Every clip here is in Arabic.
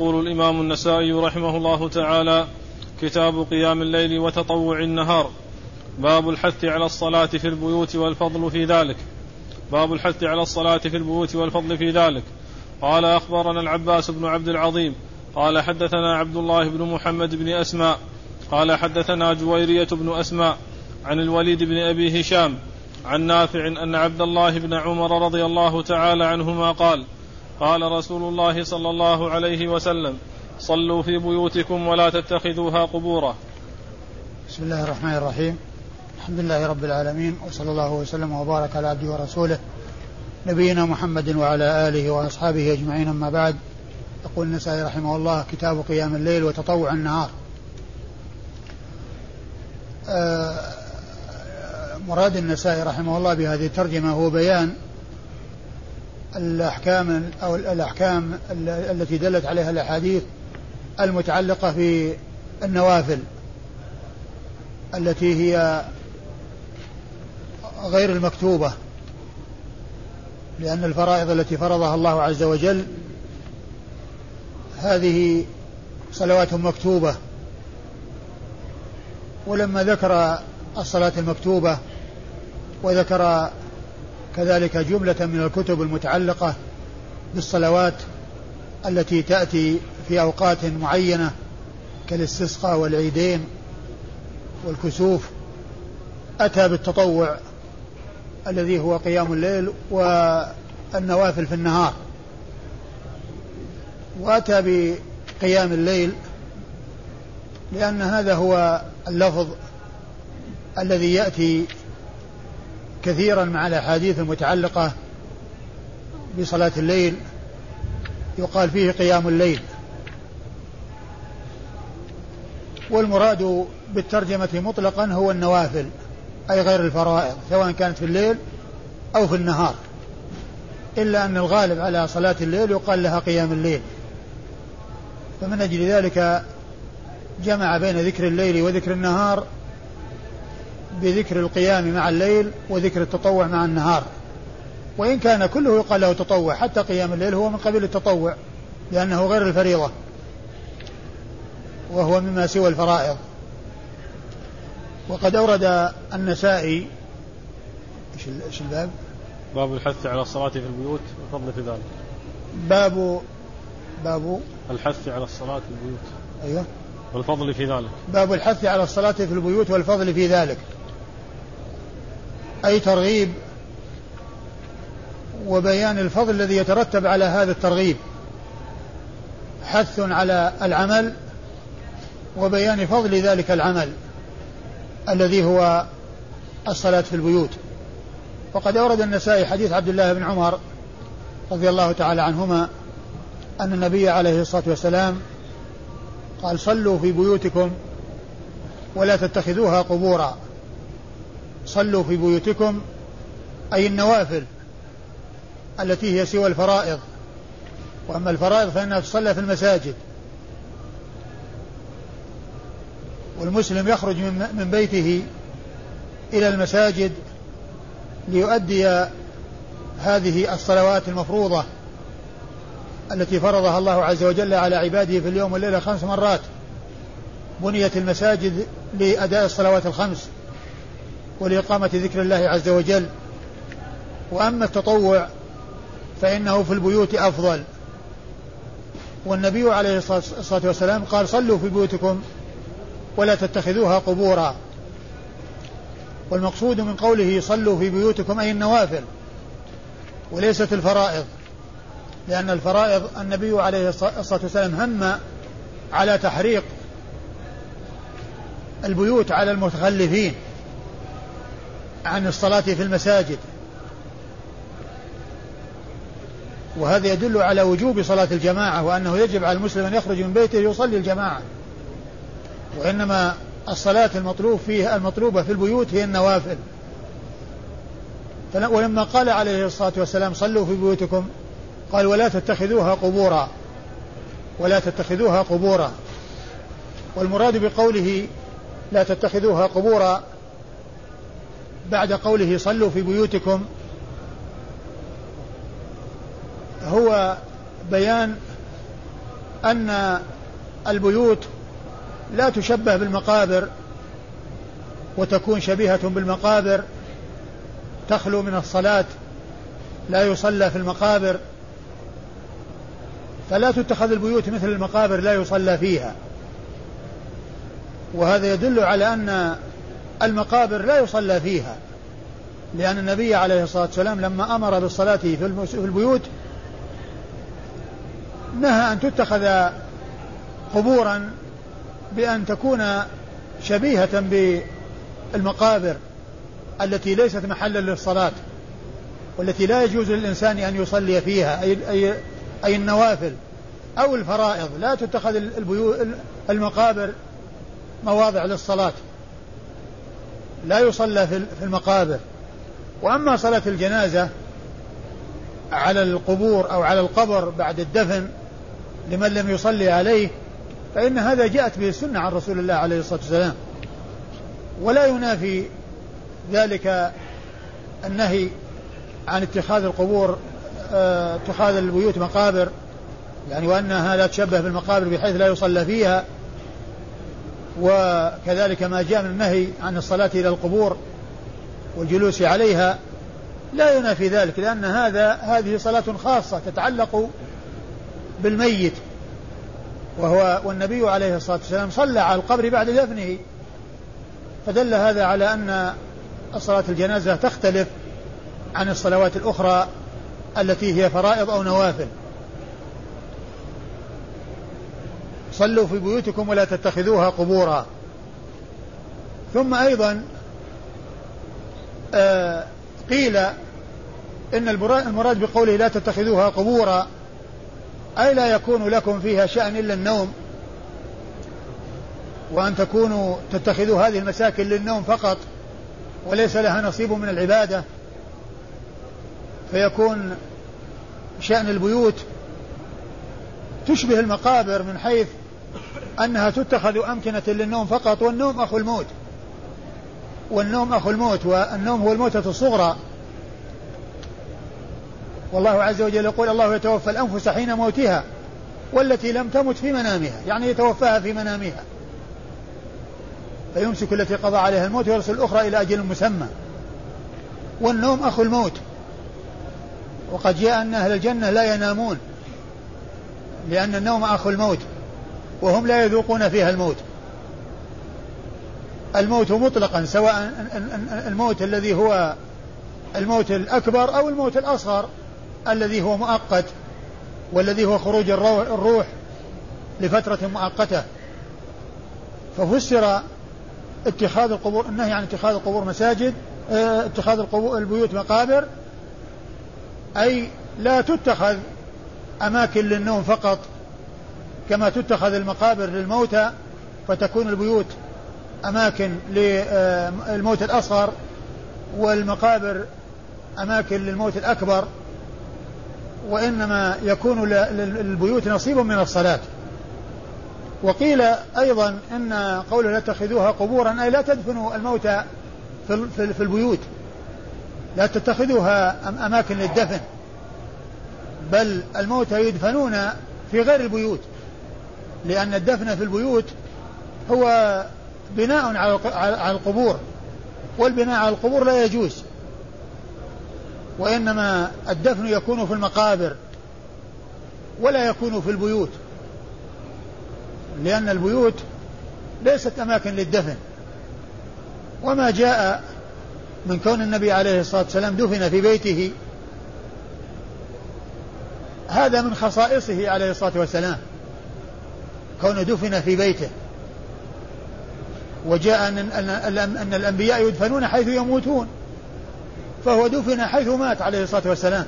يقول الإمام النسائي رحمه الله تعالى كتاب قيام الليل وتطوع النهار. باب الحث على الصلاة في البيوت والفضل في ذلك. باب الحث على الصلاة في البيوت والفضل في ذلك. قال أخبرنا العباس بن عبد العظيم. قال حدثنا عبد الله بن محمد بن أسماء. قال حدثنا جويرية بن أسماء عن الوليد بن أبي هشام عن نافع أن عبد الله بن عمر رضي الله تعالى عنهما قال قال رسول الله صلى الله عليه وسلم صلوا في بيوتكم ولا تتخذوها قبورا. بسم الله الرحمن الرحيم. الحمد لله رب العالمين وصلى الله وسلم وبارك على عبده ورسوله نبينا محمد وعلى آله وأصحابه أجمعين. أما بعد يقول النسائي رحمه الله كتاب قيام الليل وتطوع النهار. آه، مراد النسائي رحمه الله بهذه الترجمة هو بيان الأحكام أو الأحكام التي دلت عليها الأحاديث المتعلقة في النوافل التي هي غير المكتوبة لأن الفرائض التي فرضها الله عز وجل هذه صلوات مكتوبة. ولما ذكر الصلاة المكتوبة وذكر كذلك جملة من الكتب المتعلقة بالصلوات التي تأتي في أوقات معينة كالاستسقاء والعيدين والكسوف. أتى بالتطوع الذي هو قيام الليل والنوافل في النهار. وأتى بقيام الليل لأن هذا هو اللفظ الذي يأتي كثيرا مع الأحاديث المتعلقة بصلاة الليل يقال فيه قيام الليل. والمراد بالترجمة مطلقا هو النوافل أي غير الفرائض سواء كانت في الليل أو في النهار. إلا أن الغالب على صلاة الليل يقال لها قيام الليل. فمن أجل ذلك جمع بين ذكر الليل وذكر النهار بذكر القيام مع الليل وذكر التطوع مع النهار وإن كان كله يقال له تطوع حتى قيام الليل هو من قبيل التطوع لأنه غير الفريضة وهو مما سوى الفرائض وقد أورد النسائي إيش الباب؟ باب الحث على الصلاة في البيوت والفضل في ذلك. باب باب الحث على الصلاة في البيوت. أيوه. والفضل في ذلك. باب الحث على الصلاة في البيوت والفضل في ذلك. أي ترغيب وبيان الفضل الذي يترتب على هذا الترغيب. حث على العمل وبيان فضل ذلك العمل الذي هو الصلاة في البيوت. وقد أورد النسائي حديث عبد الله بن عمر رضي الله تعالى عنهما أن النبي عليه الصلاة والسلام قال صلوا في بيوتكم ولا تتخذوها قبورا. صلوا في بيوتكم أي النوافل التي هي سوى الفرائض. وأما الفرائض فإنها تصلى في المساجد. والمسلم يخرج من بيته إلى المساجد ليؤدي هذه الصلوات المفروضة التي فرضها الله عز وجل على عباده في اليوم والليلة خمس مرات. بنيت المساجد لأداء الصلوات الخمس. ولإقامة ذكر الله عز وجل. وأما التطوع فإنه في البيوت أفضل. والنبي عليه الصلاة والسلام قال صلوا في بيوتكم ولا تتخذوها قبورا. والمقصود من قوله صلوا في بيوتكم أي النوافل وليست الفرائض. لأن الفرائض النبي عليه الصلاة والسلام هم على تحريق البيوت على المتخلفين. عن الصلاة في المساجد. وهذا يدل على وجوب صلاة الجماعة وأنه يجب على المسلم أن يخرج من بيته يصلي الجماعة. وإنما الصلاة المطلوب فيها المطلوبة في البيوت هي النوافل. ولما قال عليه الصلاة والسلام صلوا في بيوتكم قال ولا تتخذوها قبورا. ولا تتخذوها قبورا. والمراد بقوله لا تتخذوها قبورا بعد قوله صلوا في بيوتكم هو بيان أن البيوت لا تشبه بالمقابر وتكون شبيهة بالمقابر تخلو من الصلاة لا يصلى في المقابر. فلا تتخذ البيوت مثل المقابر لا يصلى فيها. وهذا يدل على أن المقابر لا يصلى فيها لأن النبي عليه الصلاة والسلام لما أمر بالصلاة في البيوت نهى أن تتخذ قبورا بأن تكون شبيهة بالمقابر التي ليست محلا للصلاة والتي لا يجوز للإنسان أن يصلي فيها أي, أي, أي النوافل أو الفرائض. لا تتخذ المقابر مواضع للصلاة. لا يصلى في المقابر. وأما صلاة الجنازة على القبور أو على القبر بعد الدفن لمن لم يصلي عليه فإن هذا جاءت به السنة عن رسول الله عليه الصلاة والسلام. ولا ينافي ذلك النهي عن اتخاذ القبور آه، اتخاذ البيوت مقابر يعني وأنها لا تشبه بالمقابر بحيث لا يصلى فيها. وكذلك ما جاء من النهي عن الصلاة إلى القبور والجلوس عليها لا ينافي ذلك لأن هذا هذه صلاة خاصة تتعلق بالميت وهو والنبي عليه الصلاة والسلام صلى على القبر بعد دفنه فدل هذا على أن صلاة الجنازة تختلف عن الصلوات الأخرى التي هي فرائض أو نوافل. صلوا في بيوتكم ولا تتخذوها قبورا. ثم أيضا آه قيل إن المراد بقوله لا تتخذوها قبورا أي لا يكون لكم فيها شأن إلا النوم. وأن تكونوا تتخذوا هذه المساكن للنوم فقط وليس لها نصيب من العبادة. فيكون شأن البيوت تشبه المقابر من حيث أنها تتخذ أمكنة للنوم فقط والنوم أخو الموت. والنوم أخو الموت والنوم هو الموتة الصغرى. والله عز وجل يقول الله يتوفى الأنفس حين موتها والتي لم تمت في منامها يعني يتوفاها في منامها. فيمسك التي قضى عليها الموت ويرسل الأخرى إلى أجل مسمى. والنوم أخو الموت. وقد جاء أن أهل الجنة لا ينامون لأن النوم أخو الموت. وهم لا يذوقون فيها الموت. الموت مطلقا سواء الموت الذي هو الموت الأكبر أو الموت الأصغر الذي هو مؤقت والذي هو خروج الروح لفترة مؤقتة. ففسر اتخاذ القبور النهي عن اتخاذ القبور مساجد آه اتخاذ القبور البيوت مقابر. أي لا تتخذ أماكن للنوم فقط. كما تتخذ المقابر للموتى فتكون البيوت أماكن للموت الأصغر والمقابر أماكن للموت الأكبر وإنما يكون للبيوت نصيب من الصلاة. وقيل أيضا إن قوله لا تتخذوها قبورا أي لا تدفنوا الموتى في البيوت. لا تتخذوها أماكن للدفن بل الموتى يدفنون في غير البيوت. لأن الدفن في البيوت هو بناء على القبور والبناء على القبور لا يجوز وإنما الدفن يكون في المقابر ولا يكون في البيوت لأن البيوت ليست أماكن للدفن. وما جاء من كون النبي عليه الصلاة والسلام دفن في بيته هذا من خصائصه عليه الصلاة والسلام. كونه دفن في بيته. وجاء أن, أن, أن الأنبياء يدفنون حيث يموتون. فهو دفن حيث مات عليه الصلاة والسلام.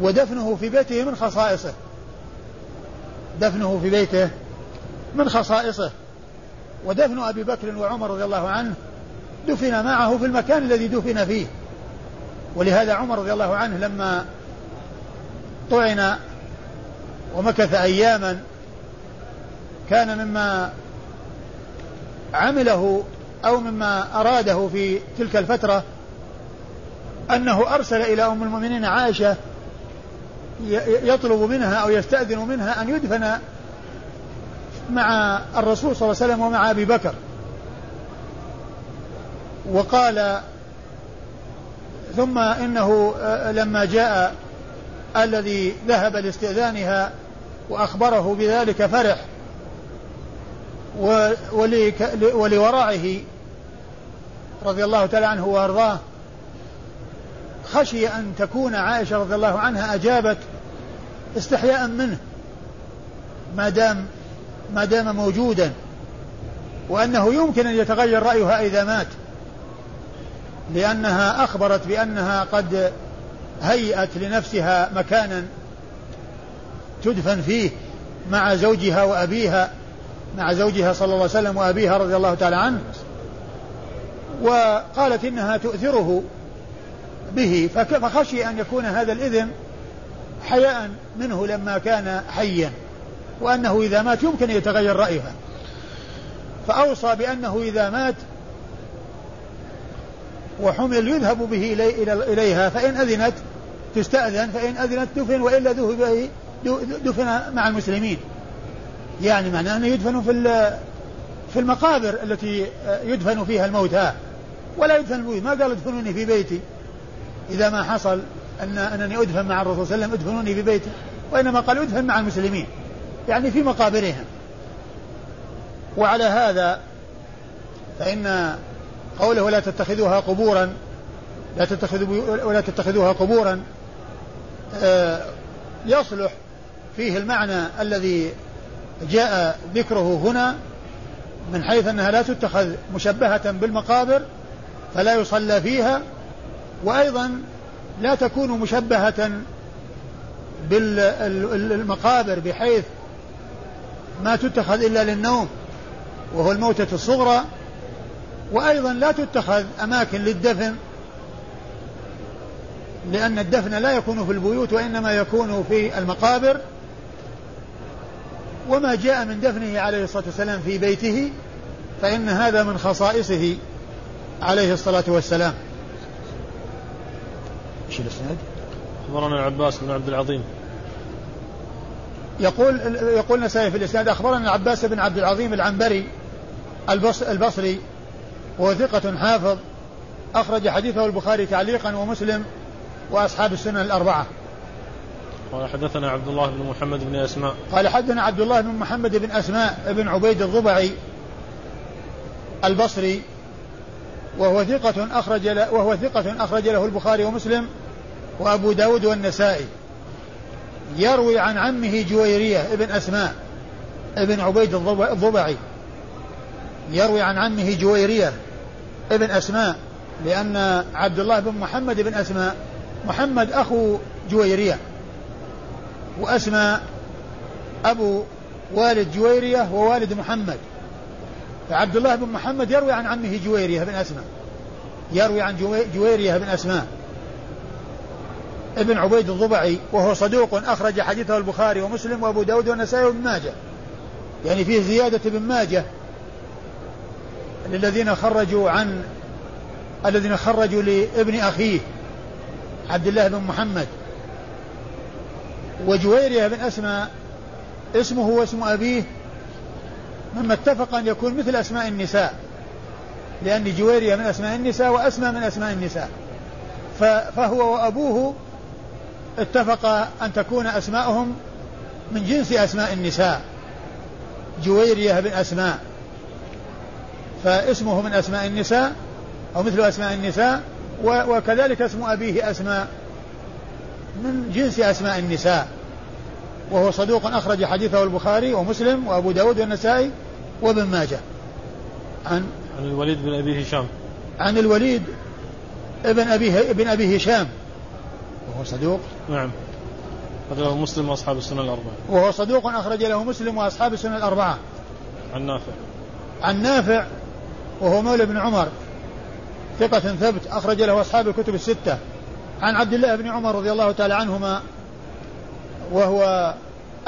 ودفنه في بيته من خصائصه. دفنه في بيته من خصائصه. ودفن أبي بكر وعمر رضي الله عنه. دفن معه في المكان الذي دفن فيه. ولهذا عمر رضي الله عنه لما طعن ومكث أياما كان مما عمله أو مما أراده في تلك الفترة أنه أرسل إلى أم المؤمنين عائشة يطلب منها أو يستأذن منها أن يدفن مع الرسول صلى الله عليه وسلم ومع أبي بكر. وقال ثم إنه لما جاء الذي ذهب لاستئذانها وأخبره بذلك فرح. ولورعه رضي الله تعالى عنه وأرضاه خشي أن تكون عائشة رضي الله عنها أجابت استحياء منه ما دام ما دام موجودا وأنه يمكن أن يتغير رأيها إذا مات لأنها أخبرت بأنها قد هيأت لنفسها مكانا تدفن فيه مع زوجها وأبيها مع زوجها صلى الله عليه وسلم وأبيها رضي الله تعالى عنه. وقالت إنها تؤثره به فخشي أن يكون هذا الإذن حياء منه لما كان حيا وأنه إذا مات يمكن أن يتغير رأيها. فأوصى بأنه إذا مات وحمل يذهب به إلي إليها فإن أذنت تستأذن فإن أذنت دفن وإلا دفن مع المسلمين. يعني معناه أنه يدفن في في المقابر التي يدفن فيها الموتى. ولا يدفن الموت ما قال ادفنوني في بيتي. إذا ما حصل أن أنني أدفن مع الرسول صلى الله عليه وسلم ادفنوني في بيتي. وإنما قال ادفن مع المسلمين. يعني في مقابرهم. وعلى هذا فإن قوله ولا تتخذوها قبورا لا تتخذوا ولا تتخذوها قبورا آه، يصلح فيه المعنى الذي جاء ذكره هنا من حيث أنها لا تتخذ مشبهة بالمقابر فلا يصلى فيها وأيضا لا تكون مشبهة بالمقابر بحيث ما تتخذ إلا للنوم وهو الموتة الصغرى وأيضا لا تتخذ أماكن للدفن لأن الدفن لا يكون في البيوت وإنما يكون في المقابر. وما جاء من دفنه عليه الصلاة والسلام في بيته فإن هذا من خصائصه عليه الصلاة والسلام. إيش الإسناد؟ أخبرنا العباس بن عبد العظيم. يقول يقول نسائي في الإسناد أخبرنا العباس بن عبد العظيم العنبري البصري وهو ثقة حافظ أخرج حديثه البخاري تعليقا ومسلم وأصحاب السنن الأربعة. قال حدثنا عبد الله بن محمد بن أسماء. قال حدثنا عبد الله بن محمد بن أسماء بن عبيد الضبعي البصري وهو ثقة أخرج له وهو ثقة أخرج له البخاري ومسلم وأبو داود والنسائي. يروي عن عمه جويرية ابن أسماء ابن عبيد الضبعي يروي عن عمه جويرية ابن أسماء لأن عبد الله بن محمد بن أسماء محمد أخو جويرية. وأسماء أبو والد جويرية ووالد محمد. فعبد الله بن محمد يروي عن عمه جويرية بن أسماء. يروي عن جويرية بن أسماء. ابن عبيد الضبعي وهو صدوق أخرج حديثه البخاري ومسلم وأبو داود والنسائي وابن ماجه. يعني فيه زيادة ابن ماجه للذين خرجوا عن الذين خرجوا لابن أخيه عبد الله بن محمد. وجويرية بن أسماء اسمه واسم أبيه مما اتفق أن يكون مثل أسماء النساء لأن جويرية من أسماء النساء وأسماء من أسماء النساء. فهو وأبوه اتفق أن تكون أسماءهم من جنس أسماء النساء جويرية بن أسماء. فاسمه من أسماء النساء أو مثل أسماء النساء وكذلك اسم أبيه أسماء. من جنس أسماء النساء. وهو صدوق أخرج حديثه البخاري ومسلم وأبو داود والنسائي وابن ماجه. عن عن الوليد بن أبي هشام. عن الوليد ابن أبي ابن أبي هشام. وهو صدوق. نعم. أخرج له مسلم وأصحاب السنة الأربعة. وهو صدوق أخرج له مسلم وأصحاب السنة الأربعة. عن نافع. عن نافع وهو مولى بن عمر. ثقة ثبت أخرج له أصحاب الكتب الستة. عن عبد الله بن عمر رضي الله تعالى عنهما وهو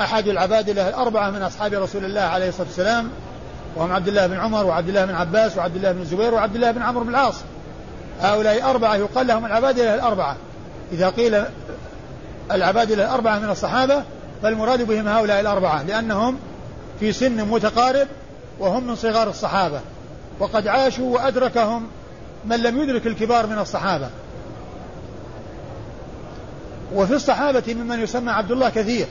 أحد العبادلة الأربعة من أصحاب رسول الله عليه الصلاة والسلام. وهم عبد الله بن عمر وعبد الله بن عباس وعبد الله بن الزبير وعبد الله بن عمرو بن العاص. هؤلاء أربعة يقال لهم العبادلة الأربعة. إذا قيل العبادلة الأربعة من الصحابة فالمراد بهم هؤلاء الأربعة لأنهم في سن متقارب وهم من صغار الصحابة. وقد عاشوا وأدركهم من لم يدرك الكبار من الصحابة. وفي الصحابة ممن يسمى عبد الله كثير.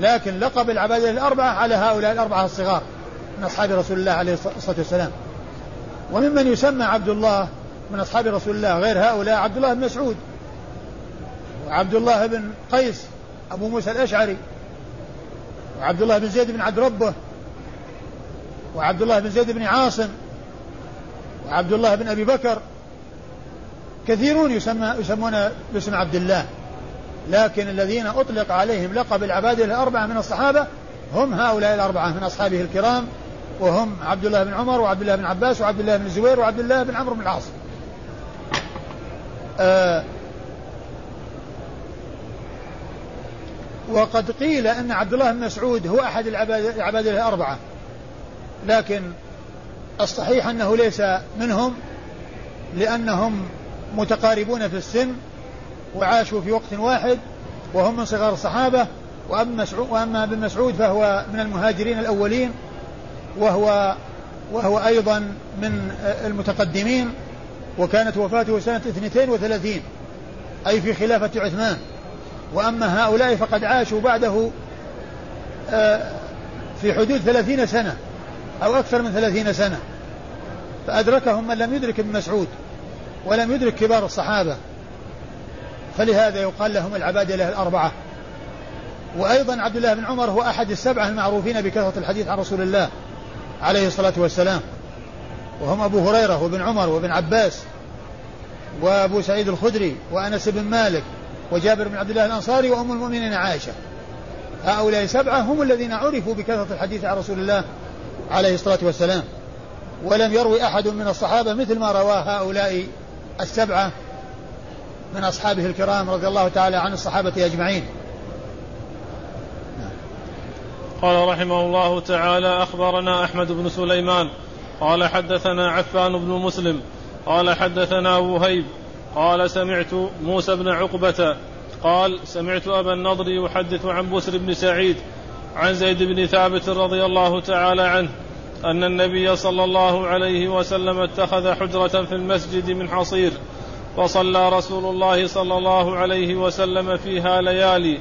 لكن لقب العبادة الأربعة على هؤلاء الأربعة الصغار من أصحاب رسول الله عليه الصلاة والسلام. وممن يسمى عبد الله من أصحاب رسول الله غير هؤلاء عبد الله بن مسعود وعبد الله بن قيس أبو موسى الأشعري وعبد الله بن زيد بن عبد ربه وعبد الله بن زيد بن عاصم وعبد الله بن أبي بكر كثيرون يسمى يسمون باسم عبد الله. لكن الذين أطلق عليهم لقب العبادة الأربعة من الصحابة هم هؤلاء الأربعة من أصحابه الكرام وهم عبد الله بن عمر وعبد الله بن عباس وعبد الله بن الزبير وعبد الله بن عمرو بن العاص. آه وقد قيل أن عبد الله بن مسعود هو أحد العبادة الأربعة. لكن الصحيح أنه ليس منهم لأنهم متقاربون في السن وعاشوا في وقت واحد وهم من صغار الصحابة وأما ابن مسعود فهو من المهاجرين الأولين وهو وهو أيضا من المتقدمين وكانت وفاته سنة 32 أي في خلافة عثمان. وأما هؤلاء فقد عاشوا بعده آه، في حدود ثلاثين سنة أو أكثر من ثلاثين سنة فأدركهم من لم يدرك ابن مسعود. ولم يدرك كبار الصحابة. فلهذا يقال لهم العبادلة الأربعة. وأيضا عبد الله بن عمر هو أحد السبعة المعروفين بكثرة الحديث عن رسول الله عليه الصلاة والسلام. وهم أبو هريرة وابن عمر وابن عباس وأبو سعيد الخدري وأنس بن مالك وجابر بن عبد الله الأنصاري وأم المؤمنين عائشة. هؤلاء سبعة هم الذين عرفوا بكثرة الحديث عن رسول الله عليه الصلاة والسلام. ولم يروي أحد من الصحابة مثل ما رواه هؤلاء السبعة من أصحابه الكرام رضي الله تعالى عن الصحابة أجمعين. قال رحمه الله تعالى أخبرنا أحمد بن سليمان قال حدثنا عفان بن مسلم قال حدثنا وهيب قال سمعت موسى بن عقبة قال سمعت أبا النضر يحدث عن بسر بن سعيد عن زيد بن ثابت رضي الله تعالى عنه أن النبي صلى الله عليه وسلم اتخذ حجرة في المسجد من حصير فصلى رسول الله صلى الله عليه وسلم فيها ليالي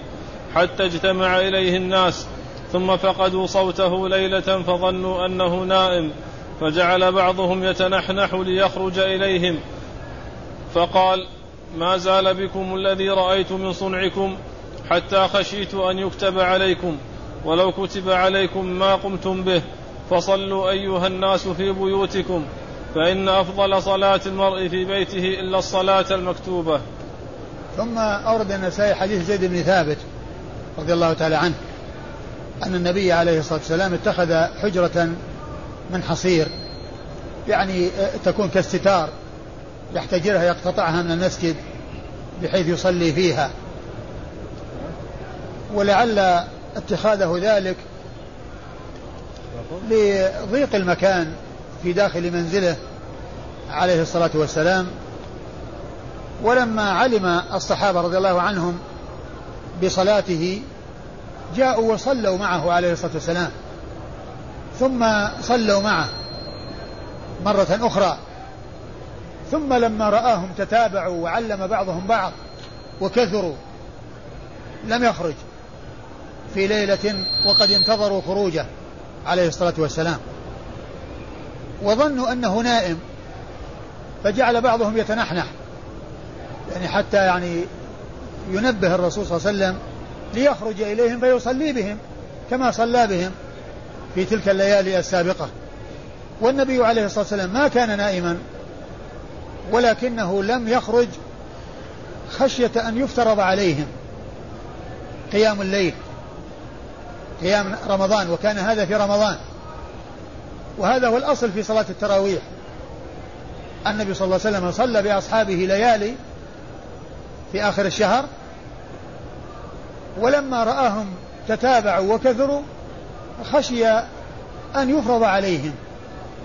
حتى اجتمع إليه الناس ثم فقدوا صوته ليلة فظنوا أنه نائم فجعل بعضهم يتنحنح ليخرج إليهم فقال ما زال بكم الذي رأيت من صنعكم حتى خشيت أن يكتب عليكم ولو كتب عليكم ما قمتم به فصلوا أيها الناس في بيوتكم فإن أفضل صلاة المرء في بيته إلا الصلاة المكتوبة. ثم أورد النسائي حديث زيد بن ثابت رضي الله تعالى عنه أن النبي عليه الصلاة والسلام اتخذ حجرة من حصير يعني تكون كالستار يحتجرها يقتطعها من المسجد بحيث يصلي فيها. ولعل اتخاذه ذلك لضيق المكان في داخل منزله عليه الصلاة والسلام ولما علم الصحابة رضي الله عنهم بصلاته جاءوا وصلوا معه عليه الصلاة والسلام. ثم صلوا معه مرة أخرى. ثم لما رآهم تتابعوا وعلم بعضهم بعض وكثروا لم يخرج. في ليلة وقد انتظروا خروجه. عليه الصلاة والسلام. وظنوا أنه نائم فجعل بعضهم يتنحنح. يعني حتى يعني ينبه الرسول صلى الله عليه وسلم ليخرج إليهم فيصلي بهم كما صلى بهم في تلك الليالي السابقة. والنبي عليه الصلاة والسلام ما كان نائما ولكنه لم يخرج خشية أن يفترض عليهم قيام الليل. قيام رمضان وكان هذا في رمضان. وهذا هو الأصل في صلاة التراويح. النبي صلى الله عليه وسلم صلى بأصحابه ليالي في آخر الشهر. ولما رآهم تتابعوا وكثروا خشي أن يفرض عليهم.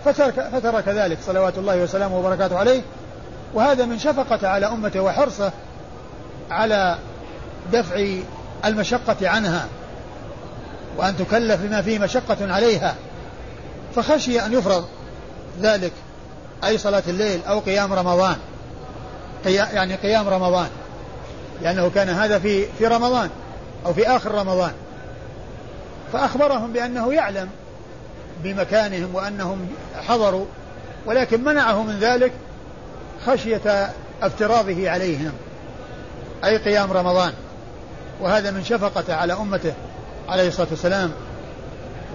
فترك, فترك ذلك صلوات الله وسلامه وبركاته عليه. وهذا من شفقة على أمته وحرصه على دفع المشقة عنها. وأن تكلف بما فيه مشقة عليها. فخشي أن يفرض ذلك أي صلاة الليل أو قيام رمضان. يعني قيام رمضان. لأنه كان هذا في في رمضان أو في آخر رمضان. فأخبرهم بأنه يعلم بمكانهم وأنهم حضروا ولكن منعه من ذلك خشية افتراضه عليهم أي قيام رمضان. وهذا من شفقة على أمته. عليه الصلاة والسلام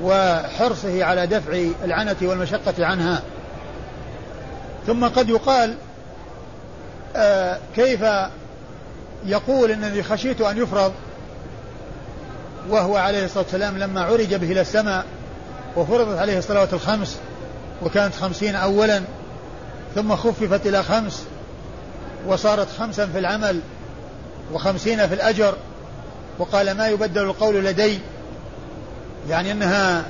وحرصه على دفع العنة والمشقة عنها. ثم قد يقال آه كيف يقول إنني خشيت أن يفرض؟ وهو عليه الصلاة والسلام لما عرج به إلى السماء وفرضت عليه الصلوات الخمس وكانت خمسين اولا ثم خففت إلى خمس وصارت خمسا في العمل وخمسين في الأجر وقال ما يبدل القول لدي؟ يعني إنها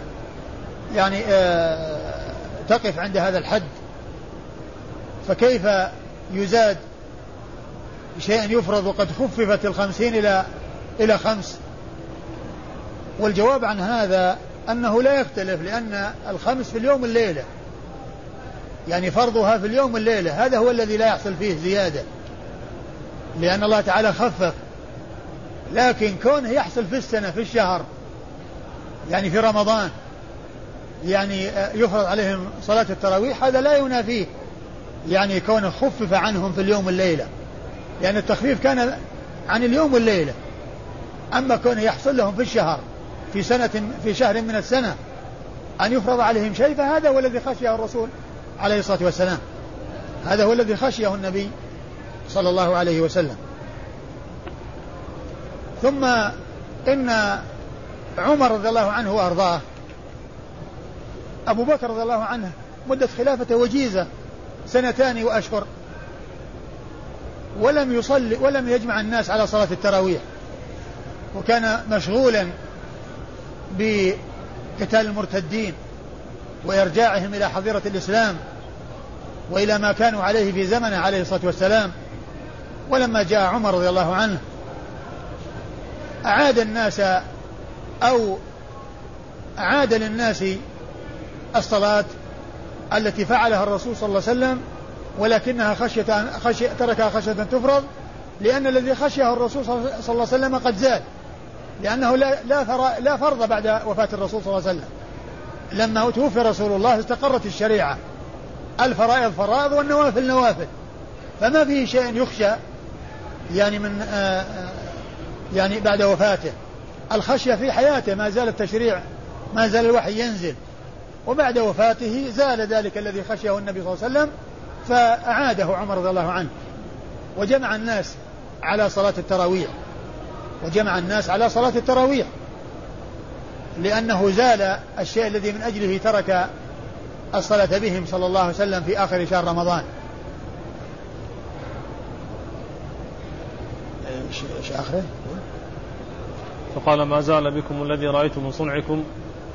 يعني آه تقف عند هذا الحد. فكيف يزاد شيء يفرض وقد خففت الخمسين إلى إلى خمس؟ والجواب عن هذا أنه لا يختلف لأن الخمس في اليوم الليلة. يعني فرضها في اليوم الليلة هذا هو الذي لا يحصل فيه زيادة. لأن الله تعالى خفف لكن كونه يحصل في السنة في الشهر يعني في رمضان يعني يفرض عليهم صلاة التراويح هذا لا ينافيه. يعني كونه خفف عنهم في اليوم الليلة لأن التخفيف كان عن اليوم والليلة. أما كونه يحصل لهم في الشهر في سنة في شهر من السنة أن يفرض عليهم شيء فهذا هو الذي خشيه الرسول عليه الصلاة والسلام. هذا هو الذي خشيه النبي صلى الله عليه وسلم. ثم إن عمر رضي الله عنه وأرضاه أبو بكر رضي الله عنه مدة خلافته وجيزة سنتان وأشهر ولم يصلي ولم يجمع الناس على صلاة التراويح وكان مشغولا بقتال المرتدين وإرجاعهم إلى حظيرة الإسلام وإلى ما كانوا عليه في زمنه عليه الصلاة والسلام ولما جاء عمر رضي الله عنه أعاد الناس أو أعاد للناس الصلاة التي فعلها الرسول صلى الله عليه وسلم ولكنها خشية خشية تركها خشية أن تفرض لأن الذي خشيه الرسول صلى الله عليه وسلم قد زاد لأنه لا لا, لا فرض بعد وفاة الرسول صلى الله عليه وسلم. لما توفي رسول الله استقرت الشريعة الفرائض فرائض والنوافل نوافل. فما فيه شيء يخشى يعني من آآ آآ يعني بعد وفاته. الخشية في حياته ما زال التشريع ما زال الوحي ينزل. وبعد وفاته زال ذلك الذي خشيه النبي صلى الله عليه وسلم فأعاده عمر رضي الله عنه. وجمع الناس على صلاة التراويح. وجمع الناس على صلاة التراويح. لأنه زال الشيء الذي من أجله ترك الصلاة بهم صلى الله عليه وسلم في آخر شهر رمضان. إيش اخره؟ فقال ما زال بكم الذي رايت من صنعكم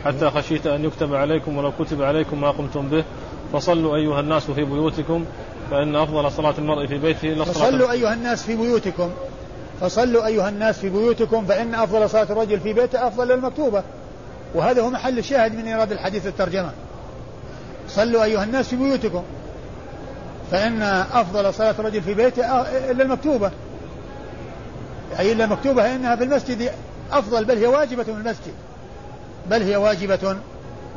حتى خشيت أن يكتب عليكم ولو كتب عليكم ما قمتم به. فصلوا أيها الناس في بيوتكم فإن أفضل صلاة المرء في بيته إلا الصلاة فصلوا أيها الناس في بيوتكم. فصلوا أيها الناس في بيوتكم فإن أفضل صلاة الرجل في بيته أفضل المكتوبة وهذا هو محل الشاهد من إيراد الحديث الترجمة. صلوا أيها الناس في بيوتكم فإن أفضل صلاة الرجل في بيته إلا المكتوبة. أي إلا المكتوبة فإنها في المسجد أفضل بل هي واجبة في المسجد. بل هي واجبة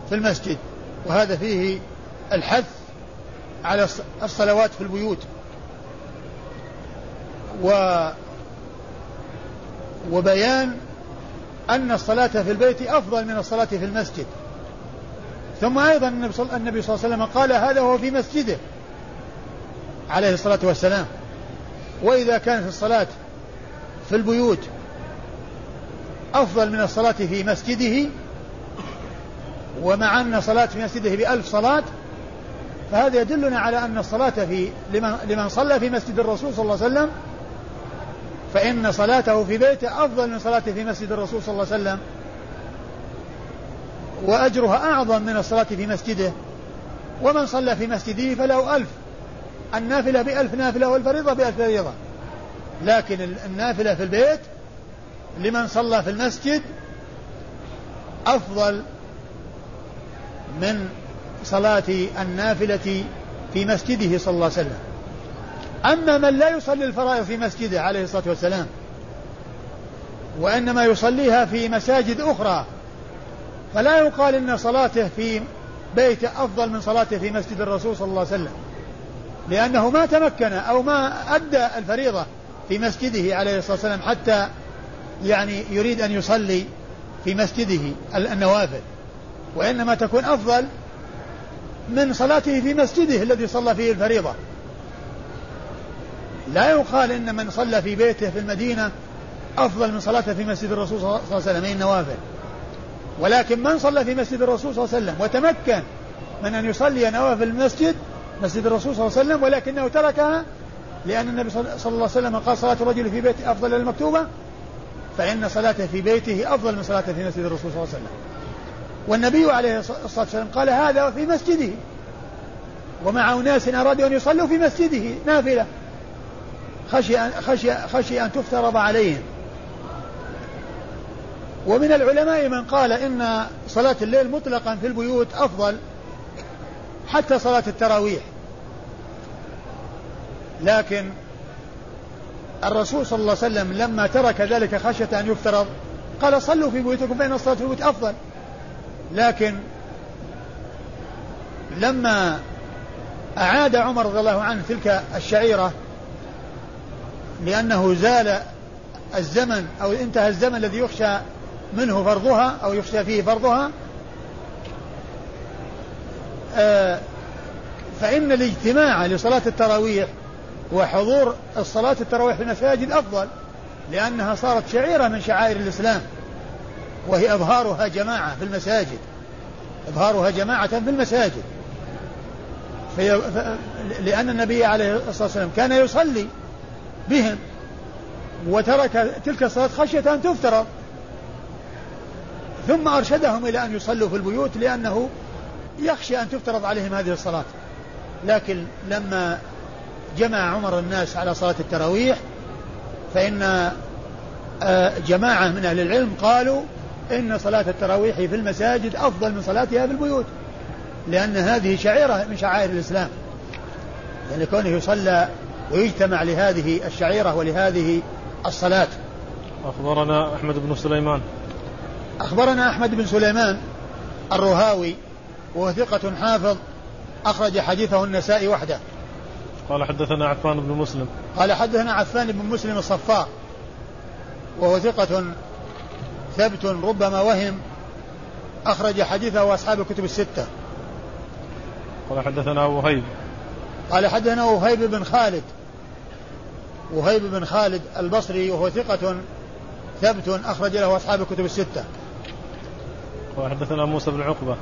في المسجد. وهذا فيه الحث على الصلوات في البيوت. و وبيان أن الصلاة في البيت أفضل من الصلاة في المسجد. ثم أيضا النبي صلى الله عليه وسلم قال هذا هو في مسجده عليه الصلاة والسلام. وإذا كانت الصلاة في البيوت. أفضل من الصلاة في مسجده ومع أن صلاة في مسجده بألف صلاة فهذا يدلنا على أن الصلاة في لمن, لمن صلى في مسجد الرسول صلى الله عليه وسلم فإن صلاته في بيته أفضل من صلاته في مسجد الرسول صلى الله عليه وسلم. وأجرها أعظم من الصلاة في مسجده. ومن صلى في مسجده فله ألف. النافلة بألف نافلة والفريضة بألف فريضة. لكن النافلة في البيت لمن صلى في المسجد أفضل من صلاة النافلة في مسجده صلى الله عليه وسلم. أما من لا يصلي الفرائض في مسجده عليه الصلاة والسلام وإنما يصليها في مساجد أخرى فلا يقال إن صلاته في بيته أفضل من صلاته في مسجد الرسول صلى الله عليه وسلم لأنه ما تمكن أو ما أدى الفريضة في مسجده عليه الصلاة والسلام حتى يعني يريد أن يصلي في مسجده النوافل. وإنما تكون أفضل من صلاته في مسجده الذي صلى فيه الفريضة. لا يقال إن من صلى في بيته في المدينة أفضل من صلاته في مسجد الرسول صلى الله عليه وسلم هي النوافل. ولكن من صلى في مسجد الرسول صلى الله عليه وسلم وتمكن من أن يصلي نوافل المسجد مسجد الرسول صلى الله عليه وسلم ولكنه تركها لأن النبي صلى الله عليه وسلم قال صلاة الرجل في بيته أفضل المكتوبة فإن صلاته في بيته أفضل من صلاته في مسجد الرسول صلى الله عليه وسلم. والنبي عليه الصلاة والسلام قال هذا في مسجده. ومع أناس أرادوا أن يصلوا في مسجده نافلة. خشي أن, خشي, خشي أن تفترض عليهم. ومن العلماء من قال إن صلاة الليل مطلقا في البيوت أفضل حتى صلاة التراويح. لكن الرسول صلى الله عليه وسلم لما ترك ذلك خشية أن يفترض قال صلوا في بيوتكم فإن الصلاة في البيوت أفضل. لكن لما أعاد عمر رضي الله عنه تلك الشعيرة لأنه زال الزمن أو انتهى الزمن الذي يخشى منه فرضها أو يخشى فيه فرضها آه، فإن الاجتماع لصلاة التراويح وحضور الصلاة التراويح في المساجد أفضل لأنها صارت شعيرة من شعائر الإسلام وهي إظهارها جماعة في المساجد إظهارها جماعة في المساجد. في لأن النبي عليه الصلاة والسلام كان يصلي بهم وترك تلك الصلاة خشية أن تفترض. ثم أرشدهم إلى أن يصلوا في البيوت لأنه يخشى أن تفترض عليهم هذه الصلاة. لكن لما جمع عمر الناس على صلاة التراويح فإن آه، جماعة من أهل العلم قالوا إن صلاة التراويح في المساجد أفضل من صلاتها في البيوت لأن هذه شعيرة من شعائر الإسلام. يعني كونه يصلى ويجتمع لهذه الشعيرة ولهذه الصلاة. أخبرنا أحمد بن سليمان. أخبرنا أحمد بن سليمان الرهاوي وهو ثقة حافظ أخرج حديثه النسائي وحده. قال حدثنا عفان بن مسلم. قال حدثنا عفان بن مسلم الصفار وهو ثقة ثبت ربما وهم أخرج حديثه أصحاب الكتب الستة. قال حدثنا وهيب. قال حدثنا وهيب بن خالد وهيب بن خالد البصري وهو ثقة ثبت أخرج له أصحاب الكتب الستة. قال حدثنا موسى بن عقبة.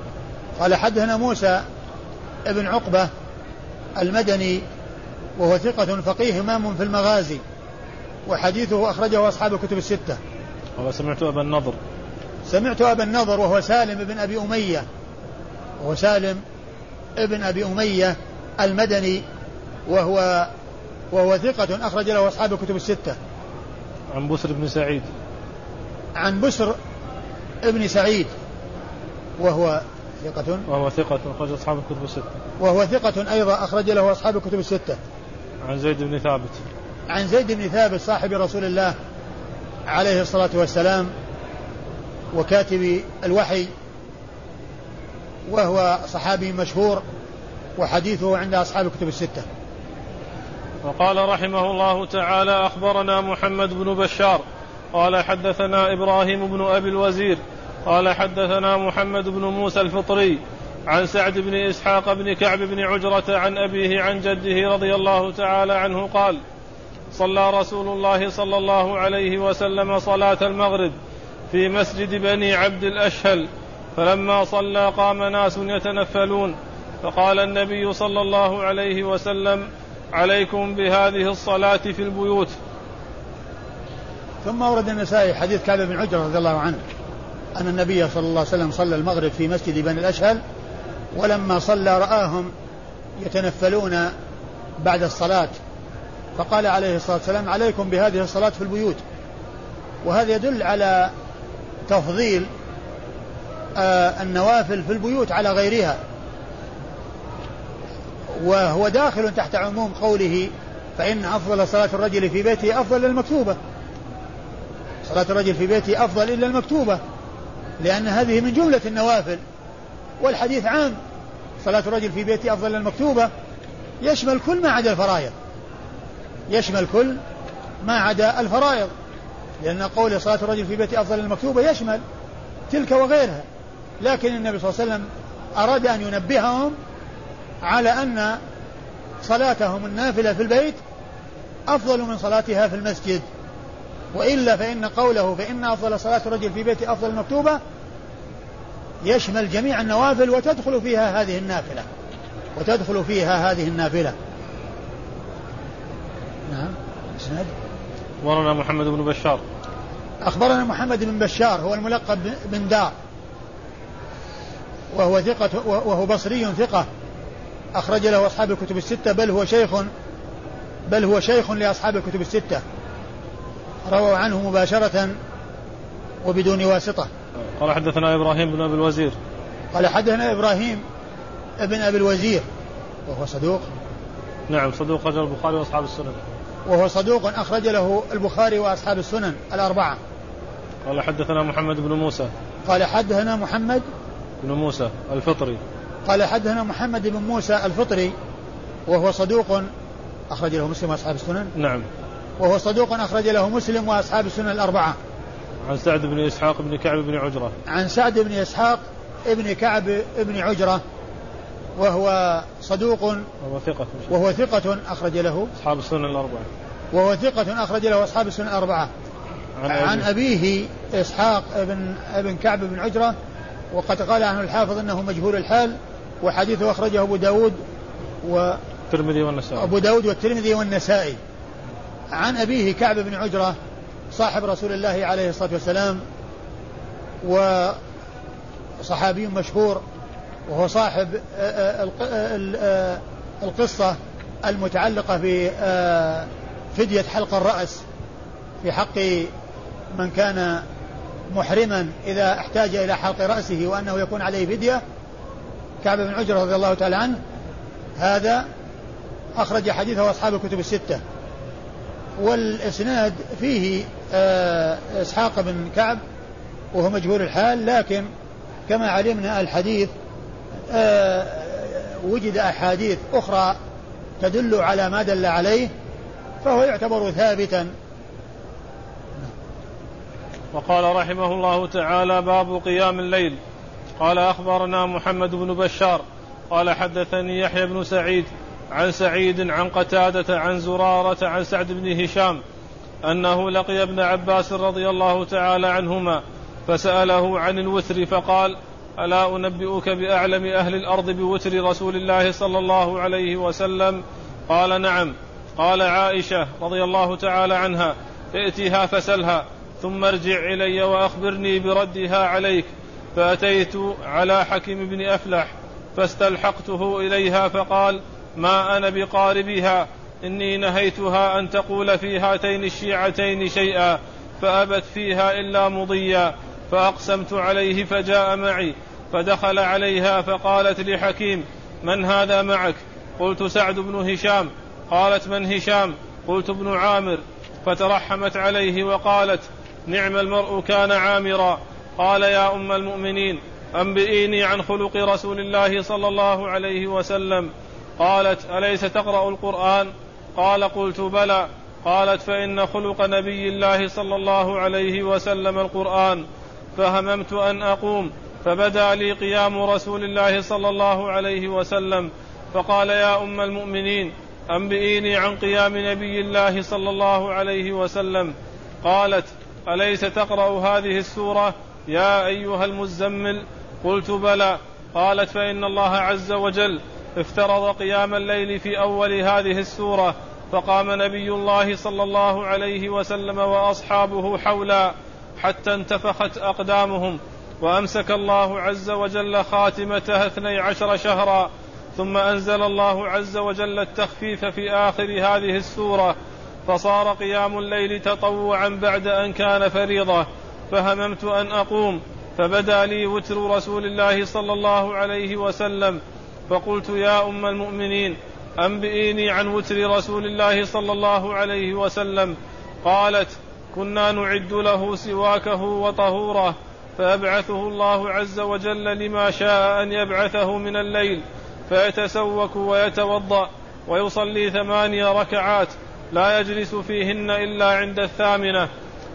قال حدثنا موسى بن عقبة المدني وهو ثقة فقيه إمام في المغازي وحديثه أخرجه أصحاب الكتب الستة. قال سمعت أبا النضر. سمعت أبا النضر وهو سالم بن أبي أمية وهو سالم ابن أبي أمية المدني وهو وهو ثقة أخرج له أصحاب الكتب الستة. عن بسر بن سعيد. عن بسر ابن سعيد وهو ثقة. وهو ثقة أخرج أصحاب الكتب الستة. وهو ثقة أيضا أخرج له أصحاب الكتب الستة. عن زيد بن ثابت. عن زيد بن ثابت صاحب رسول الله عليه الصلاة والسلام وكاتب الوحي وهو صحابي مشهور وحديثه عند أصحاب الكتب الستة. وقال رحمه الله تعالى أخبرنا محمد بن بشار قال حدثنا إبراهيم بن أبي الوزير قال حدثنا محمد بن موسى الفطري عن سعد بن إسحاق بن كعب بن عجرة عن أبيه عن جده رضي الله تعالى عنه قال صلى رسول الله صلى الله عليه وسلم صلاة المغرب في مسجد بني عبد الأشهل فلما صلى قام ناس يتنفلون فقال النبي صلى الله عليه وسلم عليكم بهذه الصلاة في البيوت. ثم ورد النسائي حديث كعب بن عجرة رضي الله عنه أن النبي صلى الله عليه وسلم صلى المغرب في مسجد بني الأشهل ولما صلى رآهم يتنفلون بعد الصلاة فقال عليه الصلاة والسلام عليكم بهذه الصلاة في البيوت. وهذا يدل على تفضيل آه النوافل في البيوت على غيرها. وهو داخل تحت عموم قوله فإن أفضل صلاة الرجل في بيته أفضل المكتوبة صلاة الرجل في بيته أفضل إلا المكتوبة لأن هذه من جملة النوافل. والحديث عام صلاة الرجل في بيته أفضل المكتوبة. يشمل كل ما عدا الفرائض. يشمل كل ما عدا الفرائض. لأن قول صلاة الرجل في بيته أفضل المكتوبة يشمل تلك وغيرها. لكن النبي صلى الله عليه وسلم أراد أن ينبههم على أن صلاتهم النافلة في البيت أفضل من صلاتها في المسجد. وإلا فإن قوله فإن أفضل صلاة الرجل في بيته أفضل المكتوبة يشمل جميع النوافل وتدخل فيها هذه النافلة. وتدخل فيها هذه النافلة. نعم إسناد؟ أخبرنا محمد بن بشار. أخبرنا محمد بن بشار هو الملقب بن دار. وهو ثقة وهو بصري ثقة. أخرج له أصحاب الكتب الستة بل هو شيخ بل هو شيخ لأصحاب الكتب الستة. رووا عنه مباشرة وبدون واسطة. قال حدثنا إبراهيم بن أبي الوزير. قال حدثنا إبراهيم ابن أبي الوزير وهو صدوق. نعم صدوق أخرج البخاري وأصحاب السنن. وهو صدوق أخرج له البخاري وأصحاب السنن الأربعة. قال حدثنا محمد بن موسى. قال حدثنا محمد بن موسى الفطري. قال حدثنا محمد بن موسى الفطري وهو صدوق أخرج له مسلم وأصحاب السنن. نعم. وهو صدوق أخرج له مسلم وأصحاب السنن الأربعة. عن سعد بن إسحاق بن كعب بن عجرة. عن سعد بن إسحاق ابن كعب بن عجرة وهو صدوق وهو ثقة. وهو ثقة أخرج له. أصحاب السنن الأربعة. وهو ثقة أخرج له أصحاب السنن الأربعة. عن, عن أبيه إسحاق بن ابن كعب بن عجرة وقد قال عنه الحافظ أنه مجهول الحال وحديثه أخرجه أبو داود و الترمذي والنسائي. أبو داود والترمذي والنسائي. عن أبيه كعب بن عجرة صاحب رسول الله عليه الصلاة والسلام وصحابي مشهور وهو صاحب آه، آه، آه، القصة المتعلقة بفدية حلق الرأس في حق من كان محرما إذا احتاج إلى حلق رأسه وأنه يكون عليه فدية. كعب بن عجرة رضي الله تعالى عنه هذا أخرج حديثه أصحاب الكتب الستة. والإسناد فيه إسحاق بن كعب وهو مجهول الحال لكن كما علمنا الحديث آه، وجد أحاديث أخرى تدل على ما دل عليه فهو يعتبر ثابتا. وقال رحمه الله تعالى باب قيام الليل. قال أخبرنا محمد بن بشار. قال حدثني يحيى بن سعيد عن سعيد عن قتادة عن زرارة عن سعد بن هشام أنه لقي ابن عباس رضي الله تعالى عنهما فسأله عن الوتر فقال ألا أنبئك بأعلم أهل الأرض بوتر رسول الله صلى الله عليه وسلم? قال نعم. قال عائشة رضي الله تعالى عنها ائتها فسلها ثم ارجع إلي وأخبرني بردها عليك. فأتيت على حكيم بن أفلح فاستلحقته إليها فقال ما أنا بقاربها إني نهيتها أن تقول في هاتين الشيعتين شيئا فأبت فيها إلا مضيا فأقسمت عليه فجاء معي فدخل عليها فقالت لحكيم من هذا معك؟ قلت سعد بن هشام. قالت من هشام؟ قلت ابن عامر. فترحمت عليه وقالت نعم المرء كان عامرا. قال يا أم المؤمنين أنبئيني عن خلق رسول الله صلى الله عليه وسلم. قالت أليس تقرأ القرآن؟ قال قلت بلى. قالت فإن خلق نبي الله صلى الله عليه وسلم القرآن فهممت أن أقوم. فبدأ لي قيام رسول الله صلى الله عليه وسلم. فقال يا أم المؤمنين أنبئيني عن قيام نبي الله صلى الله عليه وسلم. قالت أليس تقرأ هذه السورة؟ يا أيها المزمل قلت بلى. قالت فإن الله عز وجل افترض قيام الليل في أول هذه السورة فقام نبي الله صلى الله عليه وسلم وأصحابه حولا حتى انتفخت أقدامهم وأمسك الله عز وجل خاتمتها اثني عشر شهرا ثم أنزل الله عز وجل التخفيف في آخر هذه السورة فصار قيام الليل تطوعا بعد أن كان فريضة فهممت أن أقوم فبدا لي وتر رسول الله صلى الله عليه وسلم فقلت يا أم المؤمنين أنبئيني عن وتر رسول الله صلى الله عليه وسلم. قالت كنا نعد له سواكه وطهوره فيبعثه الله عز وجل لما شاء أن يبعثه من الليل فيتسوك ويتوضأ ويصلي ثماني ركعات لا يجلس فيهن إلا عند الثامنة.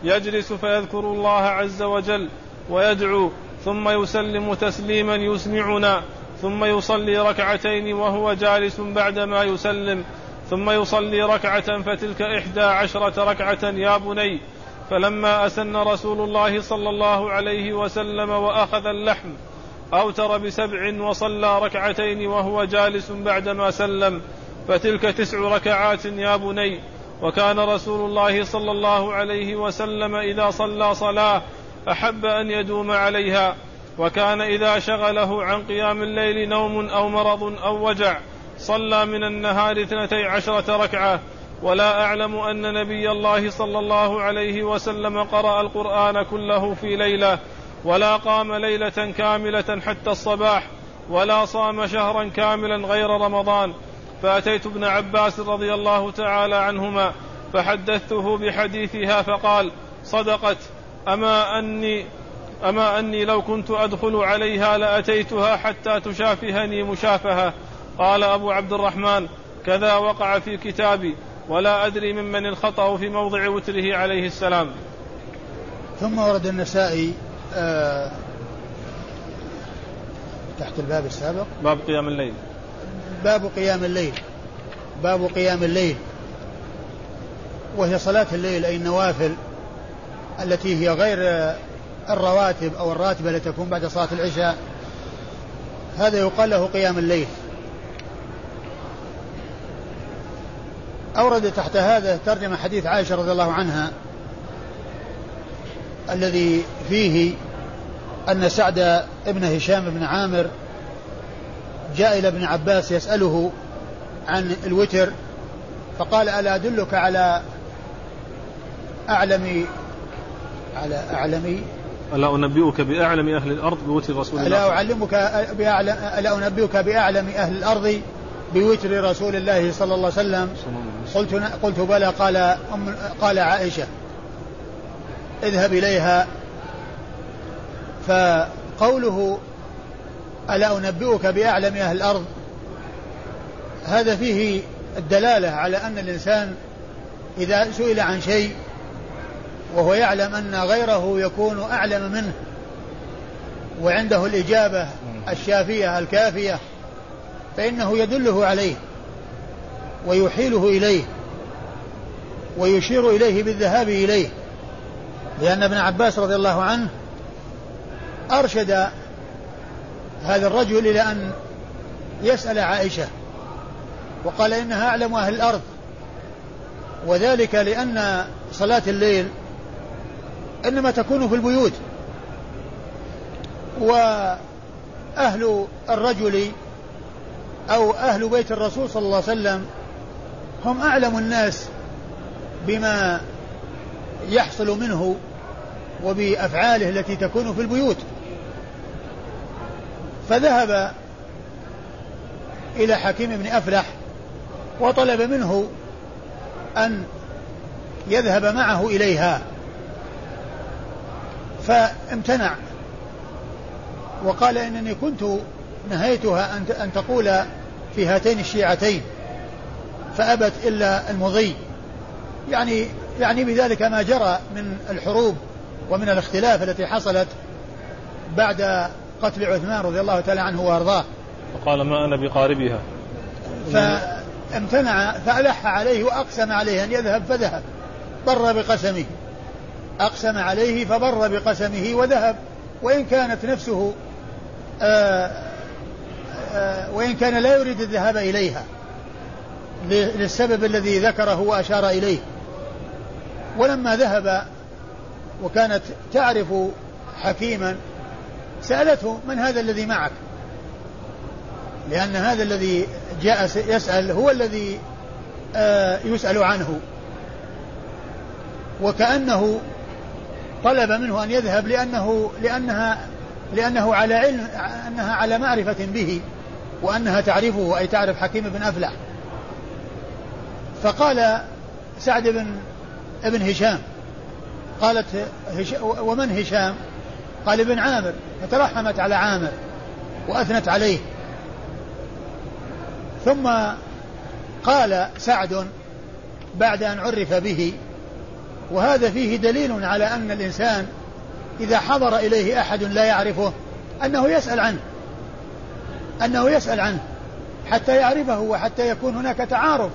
يجلس فيذكر الله عز وجل ويدعو ثم يسلم تسليما يسمعنا. ثم يصلي ركعتين وهو جالس بعدما يسلم. ثم يصلي ركعة فتلك إحدى عشرة ركعة يا بني. فلما أسن رسول الله صلى الله عليه وسلم وأخذ اللحم أوتر بسبع وصلى ركعتين وهو جالس بعدما سلم. فتلك تسع ركعات يا بني. وكان رسول الله صلى الله عليه وسلم إذا صلى صلاة أحب أن يدوم عليها. وكان إذا شغله عن قيام الليل نوم أو مرض أو وجع صلى من النهار اثنتي عشرة ركعة. ولا أعلم أن نبي الله صلى الله عليه وسلم قرأ القرآن كله في ليلة. ولا قام ليلة كاملة حتى الصباح. ولا صام شهرا كاملا غير رمضان. فأتيت ابن عباس رضي الله تعالى عنهما فحدثته بحديثها فقال صدقت أما أني أما أني لو كنت أدخل عليها لأتيتها حتى تشافهني مشافهة. قال أبو عبد الرحمن كذا وقع في كتابي ولا أدري ممن الخطأ في موضع وتره عليه السلام. ثم ورد النسائي آه تحت الباب السابق. باب قيام الليل. باب قيام الليل. باب قيام الليل. وهي صلاة الليل أي النوافل التي هي غير الرواتب أو الراتبة التي تكون بعد صلاة العشاء هذا يقال له قيام الليل. أورد تحت هذا ترجمة حديث عائشة رضي الله عنها الذي فيه أن سعد ابن هشام بن عامر جاء إلى ابن عباس يسأله عن الوتر فقال ألا أدلك على أعلم على أعلم ألا أنبئك بأعلم أهل الأرض بوتر رسول الله؟ ألا أعلمك بأعلم ألا أنبئك بأعلم أهل الأرض بوتر رسول الله صلى الله عليه وسلم؟ قلت قلت بلى قال أم قال عائشة اذهب إليها. فقوله ألا أنبئك بأعلم أهل الأرض هذا فيه الدلالة على أن الإنسان إذا سئل عن شيء وهو يعلم أن غيره يكون أعلم منه. وعنده الإجابة الشافية الكافية. فإنه يدله عليه ويحيله إليه ويشير إليه بالذهاب إليه. لأن ابن عباس رضي الله عنه أرشد هذا الرجل إلى أن يسأل عائشة وقال إنها أعلم أهل الأرض وذلك لأن صلاة الليل إنما تكون في البيوت. وأهل الرجل أو أهل بيت الرسول صلى الله عليه وسلم هم أعلم الناس بما يحصل منه وبأفعاله التي تكون في البيوت. فذهب إلى حكيم بن أفلح وطلب منه أن يذهب معه إليها. فامتنع. وقال إنني كنت نهيتها أن تقول في هاتين الشيعتين فأبت إلا المضي. يعني يعني بذلك ما جرى من الحروب ومن الاختلاف التي حصلت بعد قتل عثمان رضي الله تعالى عنه وأرضاه. وقال ما أنا بقاربها. فامتنع فألح عليه وأقسم عليه أن يذهب فذهب بر بقسمه. أقسم عليه فبر بقسمه وذهب. وإن كانت نفسه آآ آآ وإن كان لا يريد الذهاب إليها للسبب الذي ذكره وأشار إليه. ولما ذهب وكانت تعرف حكيما سألته من هذا الذي معك؟ لأن هذا الذي جاء يسأل هو الذي يسأل عنه. وكأنه طلب منه أن يذهب لأنه لأنها لأنه على علم أنها على معرفة به وأنها تعرفه أي تعرف حكيم بن أفلح. فقال سعد بن ابن هشام قالت هش ومن هشام؟ قال ابن عامر. فترحمت على عامر وأثنت عليه. ثم قال سعد بعد أن عرف به وهذا فيه دليل على أن الإنسان إذا حضر إليه أحد لا يعرفه أنه يسأل عنه. أنه يسأل عنه حتى يعرفه وحتى يكون هناك تعارف.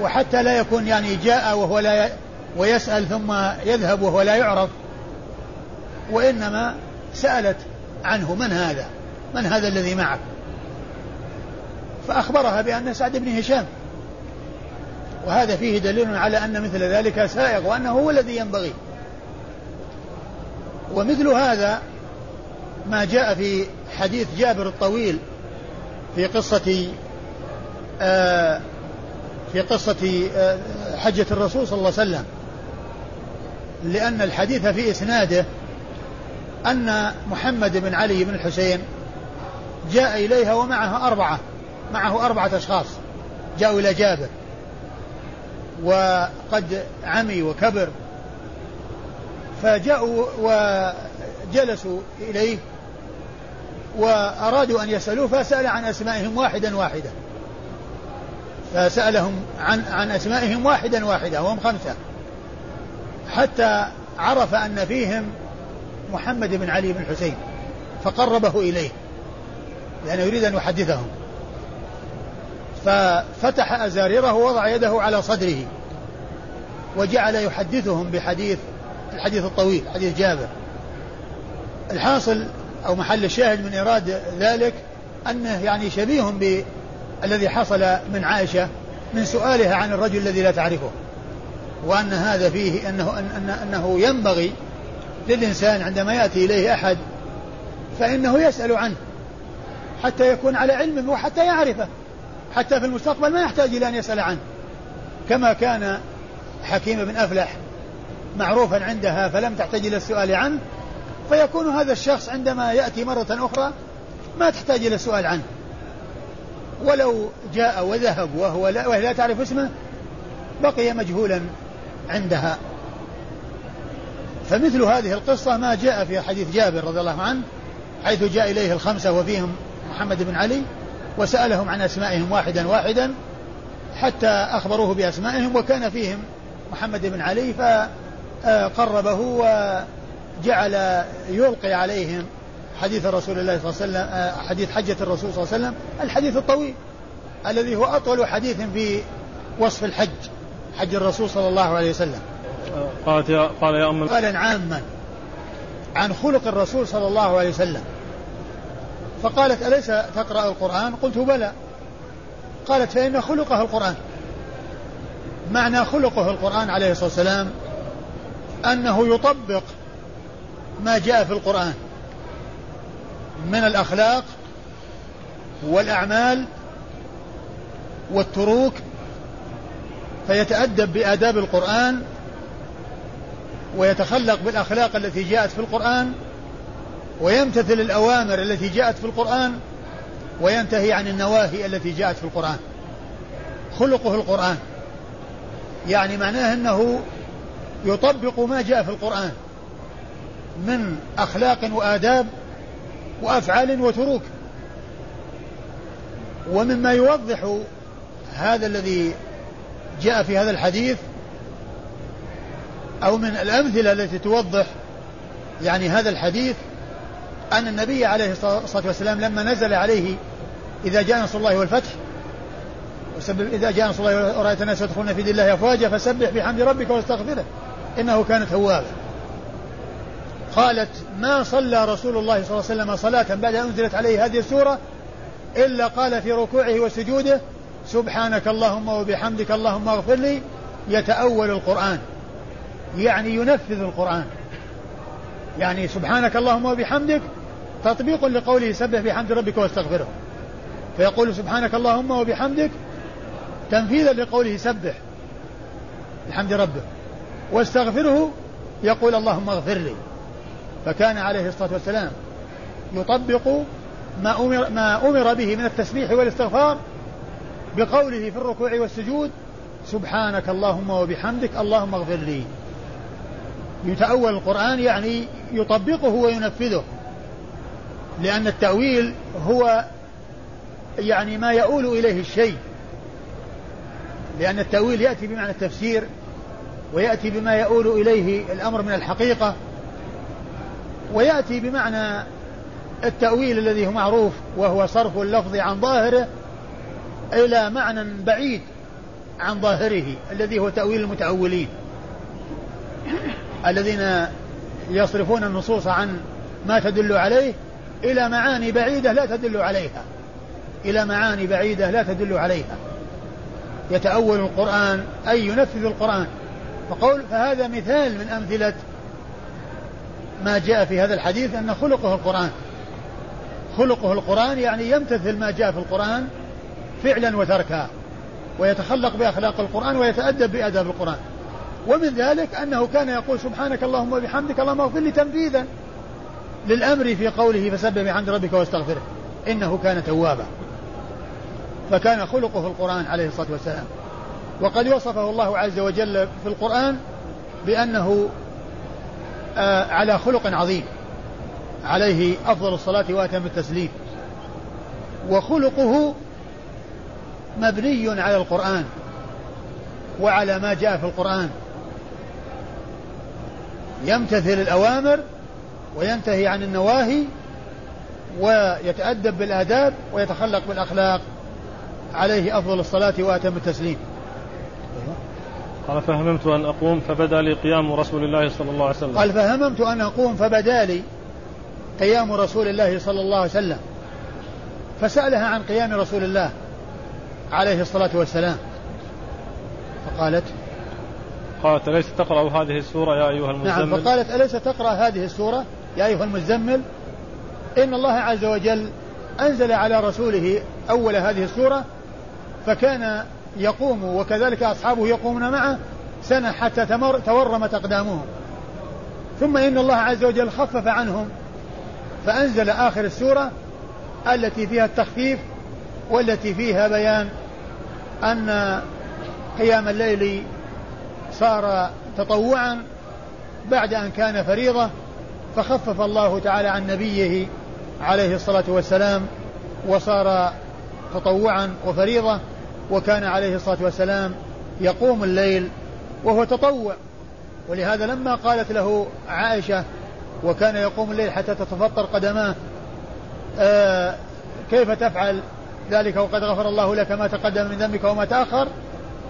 وحتى لا يكون يعني جاء وهو لا ويسأل ثم يذهب وهو لا يعرف. وإنما سألت عنه من هذا؟ من هذا الذي معك؟ فأخبرها بأن سعد بن هشام. وهذا فيه دليل على أن مثل ذلك سائغ وأنه هو الذي ينبغي. ومثل هذا ما جاء في حديث جابر الطويل في قصة آه في قصة آه حجة الرسول صلى الله عليه وسلم. لأن الحديث في إسناده أن محمد بن علي بن الحسين جاء إليها ومعه أربعة معه أربعة أشخاص جاءوا إلى جابر. وقد عمي وكبر. فجاءوا وجلسوا إليه وأرادوا أن يسألوه فسأل عن أسمائهم واحدا واحدا. فسألهم عن عن أسمائهم واحدا واحدا وهم خمسة. حتى عرف أن فيهم محمد بن علي بن الحسين فقربه إليه لأنه يريد أن يحدثهم. ففتح أزاريره ووضع يده على صدره وجعل يحدثهم بحديث الحديث الطويل حديث جابر. الحاصل أو محل الشاهد من إيراد ذلك أنه يعني شبيه بالذي حصل من عائشة من سؤالها عن الرجل الذي لا تعرفه وأن هذا فيه أنه, أن أنه ينبغي للإنسان عندما يأتي إليه أحد فإنه يسأل عنه حتى يكون على علم وحتى يعرفه. حتى في المستقبل ما يحتاج إلى أن يسأل عنه. كما كان حكيم بن أفلح معروفا عندها فلم تحتاج إلى السؤال عنه فيكون هذا الشخص عندما يأتي مرة أخرى ما تحتاج إلى السؤال عنه. ولو جاء وذهب وهو لا, وهي لا تعرف اسمه بقي مجهولا عندها. فمثل هذه القصة ما جاء في حديث جابر رضي الله عنه حيث جاء إليه الخمسة وفيهم محمد بن علي وسألهم عن أسمائهم واحدا واحدا حتى أخبروه بأسمائهم وكان فيهم محمد بن علي فقربه وجعل يلقي عليهم حديث رسول الله صلى الله عليه وسلم حديث حجة الرسول صلى الله عليه وسلم الحديث الطويل الذي هو أطول حديث في وصف الحج حج الرسول صلى الله عليه وسلم. قالت يا قال يا أم قال عاما عن خلق الرسول صلى الله عليه وسلم. فقالت أليس تقرأ القرآن؟ قلت بلى. قالت فإن خلقه القرآن. معنى خلقه القرآن عليه الصلاة والسلام أنه يطبق ما جاء في القرآن من الأخلاق والأعمال والتروك فيتأدب بآداب القرآن ويتخلق بالأخلاق التي جاءت في القرآن ويمتثل الأوامر التي جاءت في القرآن وينتهي عن النواهي التي جاءت في القرآن. خلقه القرآن. يعني معناه أنه يطبق ما جاء في القرآن من أخلاق وآداب وأفعال وتروك. ومما يوضح هذا الذي جاء في هذا الحديث أو من الأمثلة التي توضح يعني هذا الحديث أن النبي عليه الصلاة والسلام لما نزل عليه إذا جاء نصر الله والفتح وسبب إذا جاء نصر الله ورأيت الناس يدخلون في دين الله أفواجا فسبح بحمد ربك واستغفره. إنه كان توابا قالت ما صلى رسول الله صلى الله عليه وسلم صلاة بعد أن أنزلت عليه هذه السورة إلا قال في ركوعه وسجوده سبحانك اللهم وبحمدك اللهم اغفر لي يتأول القرآن. يعني ينفذ القرآن. يعني سبحانك اللهم وبحمدك تطبيق لقوله سبح بحمد ربك واستغفره. فيقول سبحانك اللهم وبحمدك تنفيذا لقوله سبح بحمد ربه واستغفره يقول اللهم اغفر لي. فكان عليه الصلاة والسلام يطبق ما أمر, ما أمر به من التسبيح والاستغفار بقوله في الركوع والسجود سبحانك اللهم وبحمدك اللهم اغفر لي. يتأول القرآن يعني يطبقه وينفذه. لأن التأويل هو يعني ما يؤول إليه الشيء. لأن التأويل يأتي بمعنى التفسير ويأتي بما يؤول إليه الأمر من الحقيقة ويأتي بمعنى التأويل الذي هو معروف وهو صرف اللفظ عن ظاهره إلى معنى بعيد عن ظاهره الذي هو تأويل المتأولين. الذين يصرفون النصوص عن ما تدل عليه إلى معاني بعيدة لا تدل عليها. إلى معاني بعيدة لا تدل عليها. يتأول القرآن أي ينفذ القرآن. فقول فهذا مثال من أمثلة ما جاء في هذا الحديث أن خلقه القرآن. خلقه القرآن يعني يمتثل ما جاء في القرآن فعلا وتركا ويتخلق بأخلاق القرآن ويتأدب بأداب القرآن. ومن ذلك أنه كان يقول سبحانك اللهم وبحمدك اللهم اغفر لي تنفيذا للأمر في قوله فسبح بحمد ربك واستغفره. إنه كان توابا. فكان خلقه القرآن عليه الصلاة والسلام. وقد وصفه الله عز وجل في القرآن بأنه آه على خلق عظيم. عليه أفضل الصلاة وأتم التسليم. وخلقه مبني على القرآن. وعلى ما جاء في القرآن. يمتثل الأوامر وينتهي عن النواهي ويتأدب بالآداب ويتخلق بالأخلاق. عليه أفضل الصلاة وأتم التسليم. قال فهممت أن أقوم فبدا لي قيام رسول الله صلى الله عليه وسلم. قال فهممت أن أقوم فبدا لي قيام رسول الله صلى الله عليه وسلم. فسألها عن قيام رسول الله عليه الصلاة والسلام. فقالت قالت أليس تقرأ هذه السورة يا أيها المزمل؟ نعم فقالت أليس تقرأ هذه السورة يا أيها المزمل؟ إن الله عز وجل أنزل على رسوله أول هذه السورة فكان يقوم وكذلك أصحابه يقومون معه سنة حتى تمر تورمت أقدامهم. ثم إن الله عز وجل خفف عنهم فأنزل آخر السورة التي فيها التخفيف والتي فيها بيان أن قيام الليل صار تطوعا بعد أن كان فريضة فخفف الله تعالى عن نبيه عليه الصلاة والسلام وصار تطوعا وفريضة وكان عليه الصلاة والسلام يقوم الليل وهو تطوع. ولهذا لما قالت له عائشة وكان يقوم الليل حتى تتفطر قدماه آه كيف تفعل؟ ذلك وقد غفر الله لك ما تقدم من ذنبك وما تأخر.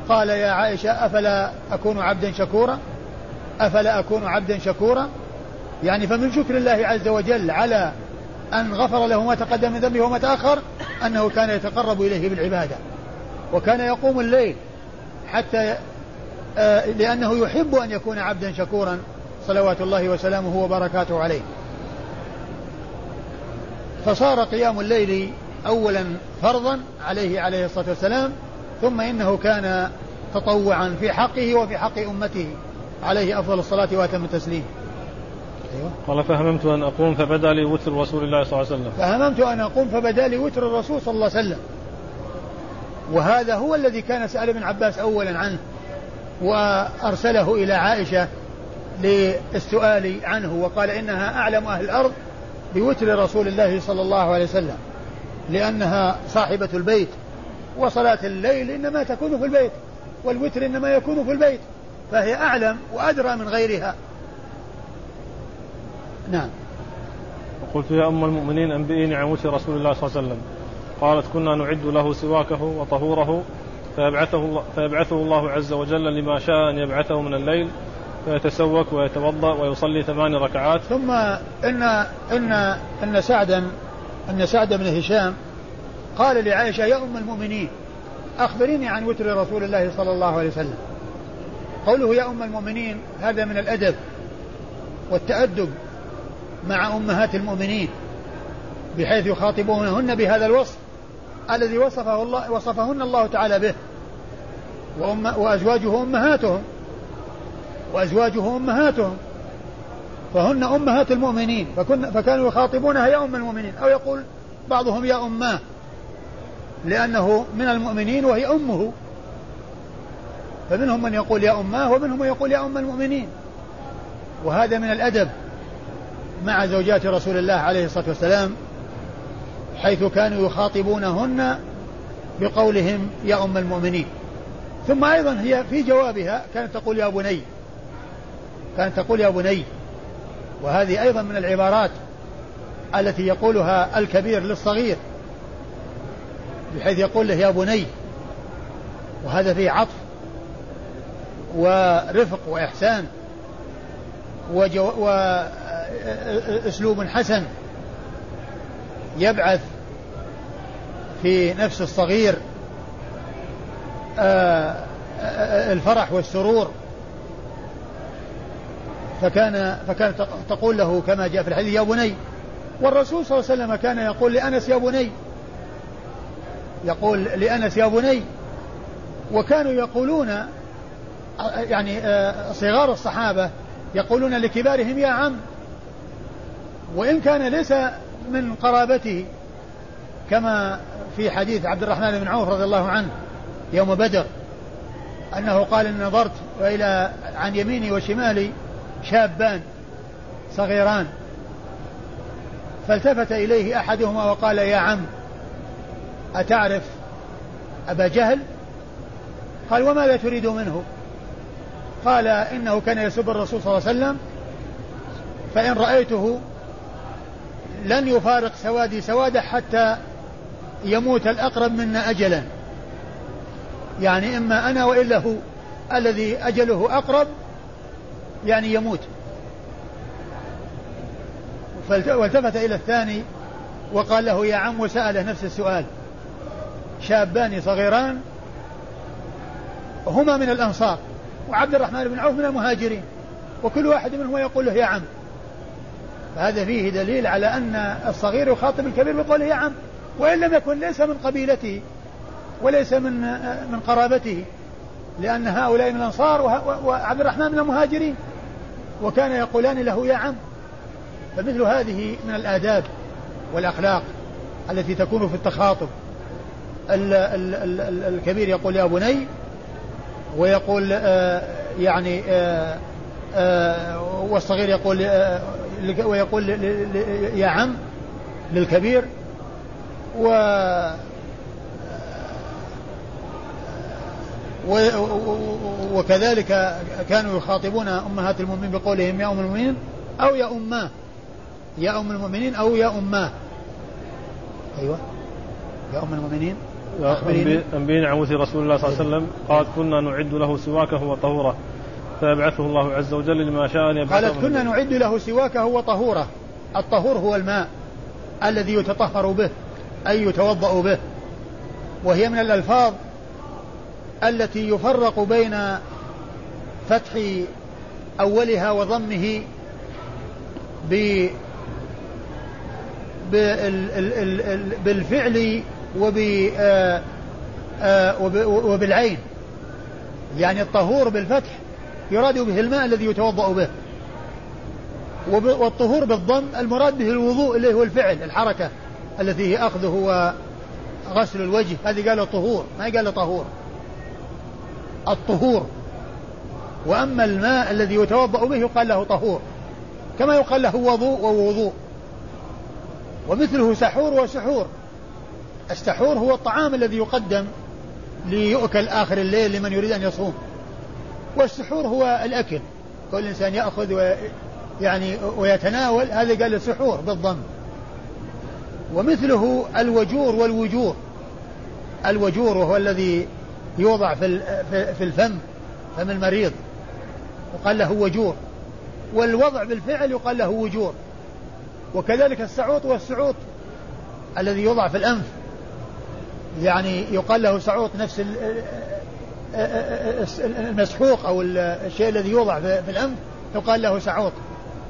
قال يا عائشة أفلا أكون عبدا شكورا؟ أفلا أكون عبدا شكورا؟ يعني فمن شكر الله عز وجل على أن غفر له ما تقدم من ذنبه وما تأخر أنه كان يتقرب إليه بالعبادة وكان يقوم الليل حتى آه لأنه يحب أن يكون عبدا شكورا صلوات الله وسلامه وبركاته عليه. فصار قيام الليل أولا فرضا عليه عليه الصلاة والسلام ثم إنه كان تطوعا في حقه وفي حق أمته عليه أفضل الصلاة وأتم التسليم. أيوة. قال فهممت أن أقوم فبدا لي وتر رسول الله صلى الله عليه وسلم. فهممت أن أقوم فبدا لي وتر الرسول صلى الله عليه وسلم. وهذا هو الذي كان سأل ابن عباس أولا عنه وأرسله إلى عائشة للسؤال عنه وقال إنها أعلم أهل الأرض بوتر رسول الله صلى الله عليه وسلم لأنها صاحبة البيت. وصلاة الليل إنما تكون في البيت والوتر إنما يكون في البيت فهي أعلم وأدرى من غيرها. نعم. وقلت يا أم المؤمنين أنبئيني عن وتر رسول الله صلى الله عليه وسلم. قالت كنا نعد له سواكه وطهوره فيبعثه الله, فيبعثه الله عز وجل لما شاء أن يبعثه من الليل فيتسوك ويتوضأ ويصلي ثمان ركعات. ثم إن إن إن سعدا أن سعد بن هشام قال لعائشة يا أم المؤمنين أخبريني عن وتر رسول الله صلى الله عليه وسلم. قوله يا أم المؤمنين هذا من الأدب والتأدب مع أمهات المؤمنين بحيث يخاطبونهن بهذا الوصف الذي وصفه الله وصفهن الله تعالى به. وأم وأزواجه أمهاتهم. وأزواجه أمهاتهم. فهن أمهات المؤمنين فكن فكانوا يخاطبونها يا أم المؤمنين. أو يقول بعضهم يا أماه. لأنه من المؤمنين وهي أمه. فمنهم من يقول يا أماه ومنهم من يقول يا أم المؤمنين. وهذا من الأدب مع زوجات رسول الله عليه الصلاة والسلام حيث كانوا يخاطبونهن بقولهم يا أم المؤمنين. ثم أيضا هي في جوابها كانت تقول يا بني. كانت تقول يا بني. وهذه أيضا من العبارات التي يقولها الكبير للصغير. بحيث يقول له يا بني وهذا فيه عطف ورفق وإحسان وأسلوب حسن يبعث في نفس الصغير آه، الفرح والسرور. فكان فكانت تقول له كما جاء في الحديث يا بني. والرسول صلى الله عليه وسلم كان يقول لأنس يا بني يقول لأنس يا بني. وكانوا يقولون يعني آه، صغار الصحابة يقولون لكبارهم يا عم وإن كان ليس من قرابته. كما في حديث عبد الرحمن بن عوف رضي الله عنه يوم بدر أنه قال إن نظرت إلى عن يميني وشمالي شابان صغيران. فالتفت إليه أحدهما وقال يا عم. أتعرف أبا جهل؟ قال وماذا تريد منه؟ قال إنه كان يسب الرسول صلى الله عليه وسلم فإن رأيته لن يفارق سوادي سوادة حتى يموت الأقرب منا أجلا. يعني إما أنا وإلا هو الذي أجله أقرب يعني يموت. والتفت إلى الثاني وقال له يا عم وسأله نفس السؤال. شابان صغيران هما من الأنصار وعبد الرحمن بن عوف من المهاجرين وكل واحد منهم يقول له يا عم. فهذا فيه دليل على أن الصغير يخاطب الكبير بقوله يا عم وإن لم يكن ليس من قبيلته وليس من من قرابته لأن هؤلاء من الأنصار وعبد الرحمن من المهاجرين. وكان يقولان له يا عم. فمثل هذه من الآداب والأخلاق التي تكون في التخاطب. ال ال ال الكبير يقول يا بني ويقول آه يعني آه آه والصغير يقول ويقول يا عم للكبير. و وكذلك كانوا يخاطبون أمهات المؤمنين بقولهم يا أم المؤمنين أو يا أماه يا أم المؤمنين أو يا أماه أيوة يا أم المؤمنين أنبينا عن وثي رسول الله صلى الله عليه وسلم قالت كنا نعد له سواكه وطهورة. فيبعثه الله عز وجل لما شاء أن يبعثه قالت كنا نعد له سواكه وطهورة. الطهور هو الماء الذي يتطهر به أي يتوضأ به. وهي من الألفاظ التي يفرق بين فتح أولها وضمه ب بالفعل وب آه، آه، وبالعين. يعني الطهور بالفتح يراد به الماء الذي يتوضأ به. والطهور بالضم المراد به الوضوء اللي هو الفعل الحركة التي هي أخذه وغسل الوجه. هذه قال طهور ما قال طهور. الطهور. وأما الماء الذي يتوضأ به يقال له طهور. كما يقال له وضوء ووضوء. ومثله سحور وسحور. السحور هو الطعام الذي يقدم ليؤكل آخر الليل لمن يريد أن يصوم. والسحور هو الأكل. كل إنسان يأخذ و يعني ويتناول. هذا قال السحور بالضم. ومثله الوجور والوجور. الوجور وهو الذي يوضع في في الفم فم المريض. وقال له وجور. والوضع بالفعل يقال له وجور. وكذلك السعوط والسعوط الذي يوضع في الأنف. يعني يقال له سعوط نفس المسحوق أو الشيء الذي يوضع في الأنف يقال له سعوط.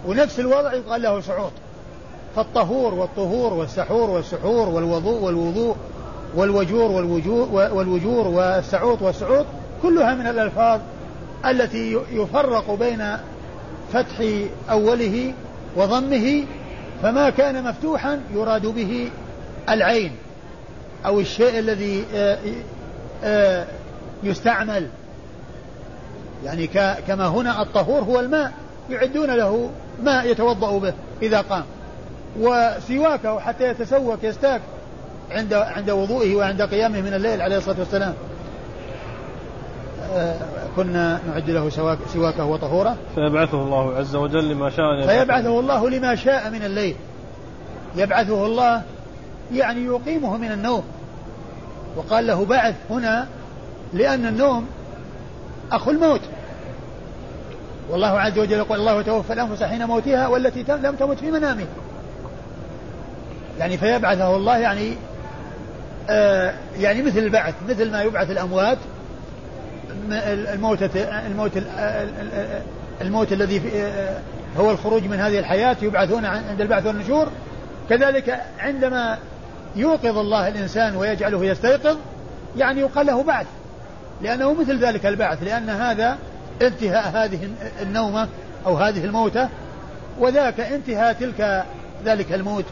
ونفس الوضع يقال له سعوط. فالطهور والطهور والسحور والسحور والوضوء والوضوء والوجور والوجور والوجور والسعوط والسعوط كلها من الألفاظ التي يفرق بين فتح أوله وضمه فما كان مفتوحا يراد به العين. أو الشيء الذي آه، آه، يستعمل. يعني كما هنا الطهور هو الماء يعدون له ماء يتوضأ به إذا قام. وسواكه حتى يتسوك يستاك عند عند وضوئه وعند قيامه من الليل عليه الصلاة والسلام. آه، كنا نعد له سواكه وطهوره. فيبعثه الله عز وجل لما شاء فيبعثه الله لما شاء من الليل. يبعثه الله يعني يقيمه من النوم. وقال له بعث هنا لأن النوم أخو الموت. والله عز وجل يقول الله توفى الأنفس حين موتها والتي لم تمت في منامها يعني فيبعثه الله يعني آه يعني مثل البعث مثل ما يبعث الأموات الموت الموت الموت الذي آه، هو الخروج من هذه الحياة يبعثون عند البعث والنشور. كذلك عندما يوقظ الله الإنسان ويجعله يستيقظ يعني يقال له بعث لأنه مثل ذلك البعث لأن هذا انتهاء هذه النومة أو هذه الموتة وذاك انتهاء تلك ذلك الموت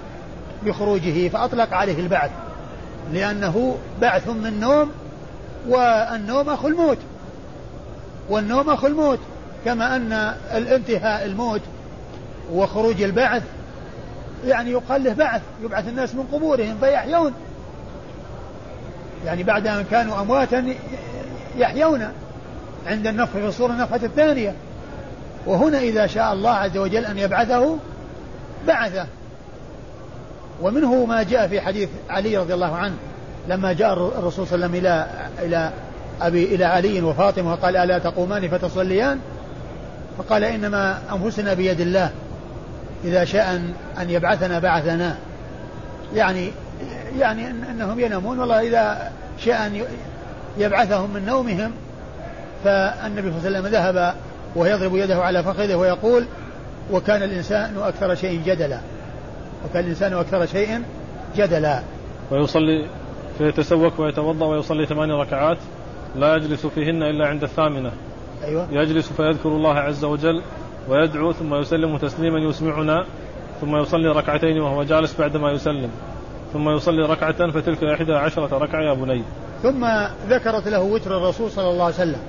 بخروجه فأطلق عليه البعث لأنه بعث من نوم والنوم أخو الموت والنوم أخو الموت كما أن الانتهاء الموت وخروج البعث يعني يقال له بعث يبعث الناس من قبورهم فيحيون. يعني بعد أن كانوا أمواتا يحيون عند النفخ في الصورة النفخة الثانية. وهنا إذا شاء الله عز وجل أن يبعثه بعثه. ومنه ما جاء في حديث علي رضي الله عنه لما جاء الرسول صلى الله عليه وسلم إلى إلى أبي إلى علي وفاطمة وقال ألا تقومان فتصليان؟ فقال إنما أنفسنا بيد الله. إذا شاء أن يبعثنا بعثنا. يعني يعني أنهم ينامون. والله إذا شاء أن يبعثهم من نومهم فالنبي صلى الله عليه وسلم ذهب ويضرب يده على فخذه ويقول وكان الإنسان أكثر شيء جدلا. وكان الإنسان أكثر شيء جدلا. ويصلي فيتسوك ويتوضأ ويصلي ثمان ركعات لا يجلس فيهن إلا عند الثامنة. أيوة. يجلس فيذكر الله عز وجل ويدعو ثم يسلم تسليما يسمعنا ثم يصلي ركعتين وهو جالس بعدما يسلم ثم يصلي ركعة فتلك إحدى عشرة ركعة يا بني. ثم ذكرت له وتر الرسول صلى الله عليه وسلم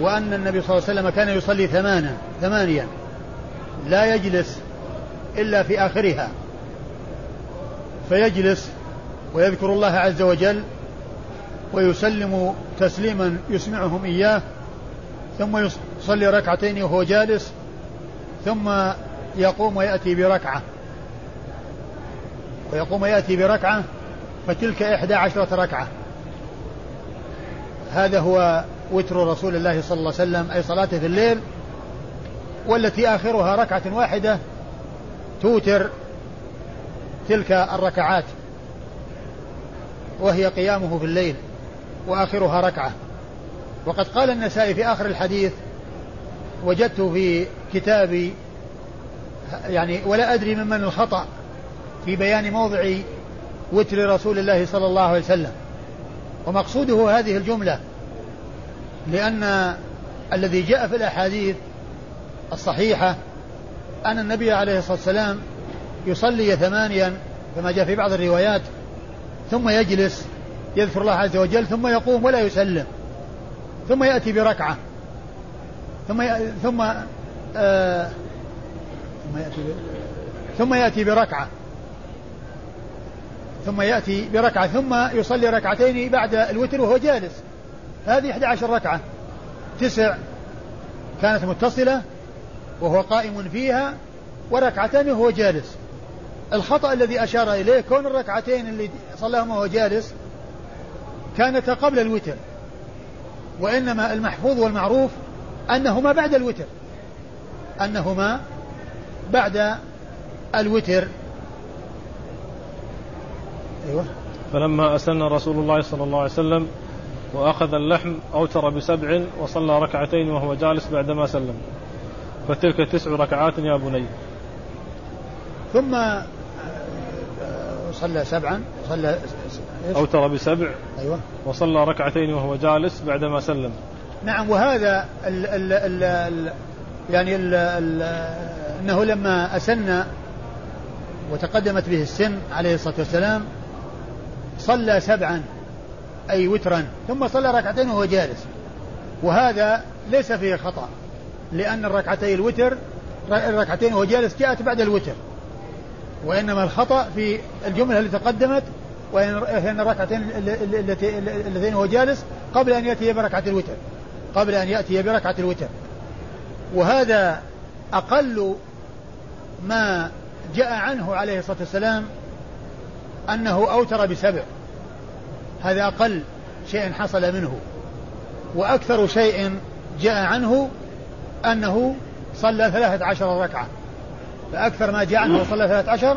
وأن النبي صلى الله عليه وسلم كان يصلي ثمانا ثمانيا لا يجلس إلا في آخرها فيجلس ويذكر الله عز وجل ويسلم تسليما يسمعهم إياه ثم يصلي ركعتين وهو جالس ثم يقوم ويأتي بركعة. ويقوم ويأتي بركعة فتلك إحدى عشرة ركعة. هذا هو وتر رسول الله صلى الله عليه وسلم أي صلاته في الليل والتي آخرها ركعة واحدة توتر تلك الركعات وهي قيامه في الليل وآخرها ركعة. وقد قال النسائي في آخر الحديث وجدت في كتابي يعني ولا أدري ممن الخطأ في بيان موضع وتر رسول الله صلى الله عليه وسلم. ومقصوده هذه الجملة لأن الذي جاء في الأحاديث الصحيحة أن النبي عليه الصلاة والسلام يصلي ثمانيا كما جاء في بعض الروايات ثم يجلس يذكر الله عز وجل ثم يقوم ولا يسلم. ثم يأتي بركعة. ثم ثم آه ثم يأتي ثم يأتي بركعة. ثم يأتي بركعة. ثم يصلي ركعتين بعد الوتر وهو جالس. هذه 11 ركعة. تسع كانت متصلة وهو قائم فيها وركعتان وهو جالس. الخطأ الذي أشار إليه كون الركعتين اللي صلاهما وهو جالس كانتا قبل الوتر. وإنما المحفوظ والمعروف أنهما بعد الوتر. أنهما بعد الوتر. أيوة. فلما أسن رسول الله صلى الله عليه وسلم وأخذ اللحم أوتر بسبع وصلى ركعتين وهو جالس بعدما سلم. فتلك تسع ركعات يا بني. ثم صلى سبعا صلى أوتر بسبع. أيوة. وصلى ركعتين وهو جالس بعدما سلم. نعم وهذا ال ال ال ال يعني ال ال أنه لما أسن وتقدمت به السن عليه الصلاة والسلام صلى سبعا أي وترا ثم صلى ركعتين وهو جالس. وهذا ليس فيه خطأ لأن الركعتي الوتر الركعتين وهو جالس جاءت بعد الوتر. وإنما الخطأ في الجملة التي تقدمت وإن الركعتين اللتين وهو جالس قبل أن يأتي بركعة الوتر قبل أن يأتي بركعة الوتر. وهذا أقل ما جاء عنه عليه الصلاة والسلام أنه أوتر بسبع. هذا أقل شيء حصل منه. وأكثر شيء جاء عنه أنه صلى ثلاثة عشر ركعة. فأكثر ما جاء عنه صلى ثلاثة عشر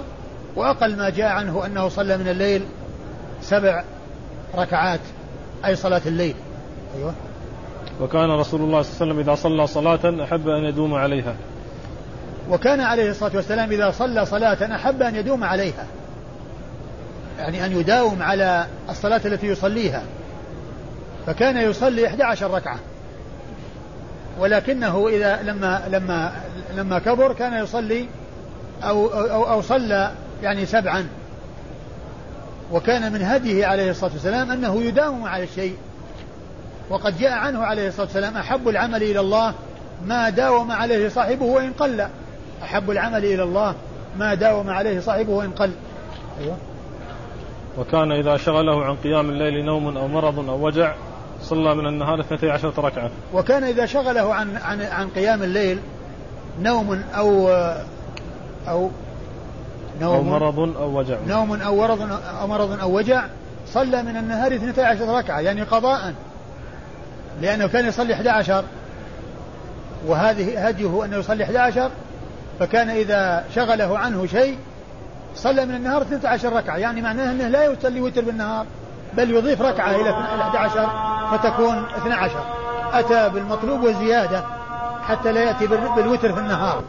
وأقل ما جاء عنه أنه صلى من الليل سبع ركعات أي صلاة الليل. أيوة. وكان رسول الله صلى الله عليه وسلم إذا صلى صلاة أحب أن يدوم عليها. وكان عليه الصلاة والسلام إذا صلى صلاة أحب أن يدوم عليها. يعني أن يداوم على الصلاة التي يصليها. فكان يصلي 11 ركعة. ولكنه إذا لما لما لما كبر كان يصلي أو أو, أو صلى يعني سبعا. وكان من هديه عليه الصلاة والسلام أنه يداوم على الشيء. وقد جاء عنه عليه الصلاة والسلام أحب العمل إلى الله ما داوم عليه صاحبه وإن قل. أحب العمل إلى الله ما داوم عليه صاحبه وإن قل. أيوه. وكان إذا شغله عن قيام الليل نوم أو مرض أو وجع صلى من النهار اثنتي عشرة ركعة. وكان إذا شغله عن عن عن قيام الليل نوم أو أو نوم أو مرض أو وجع. نوم أو مرض أو مرض أو وجع صلى من النهار اثنتي عشرة ركعة يعني قضاء. لأنه كان يصلي 11 وهذه هديه أنه يصلي 11 فكان إذا شغله عنه شيء صلى من النهار 12 ركعة. يعني معناه أنه لا يصلي وتر بالنهار بل يضيف ركعة إلى 11 فتكون 12 أتى بالمطلوب وزيادة حتى لا يأتي بالوتر في النهار.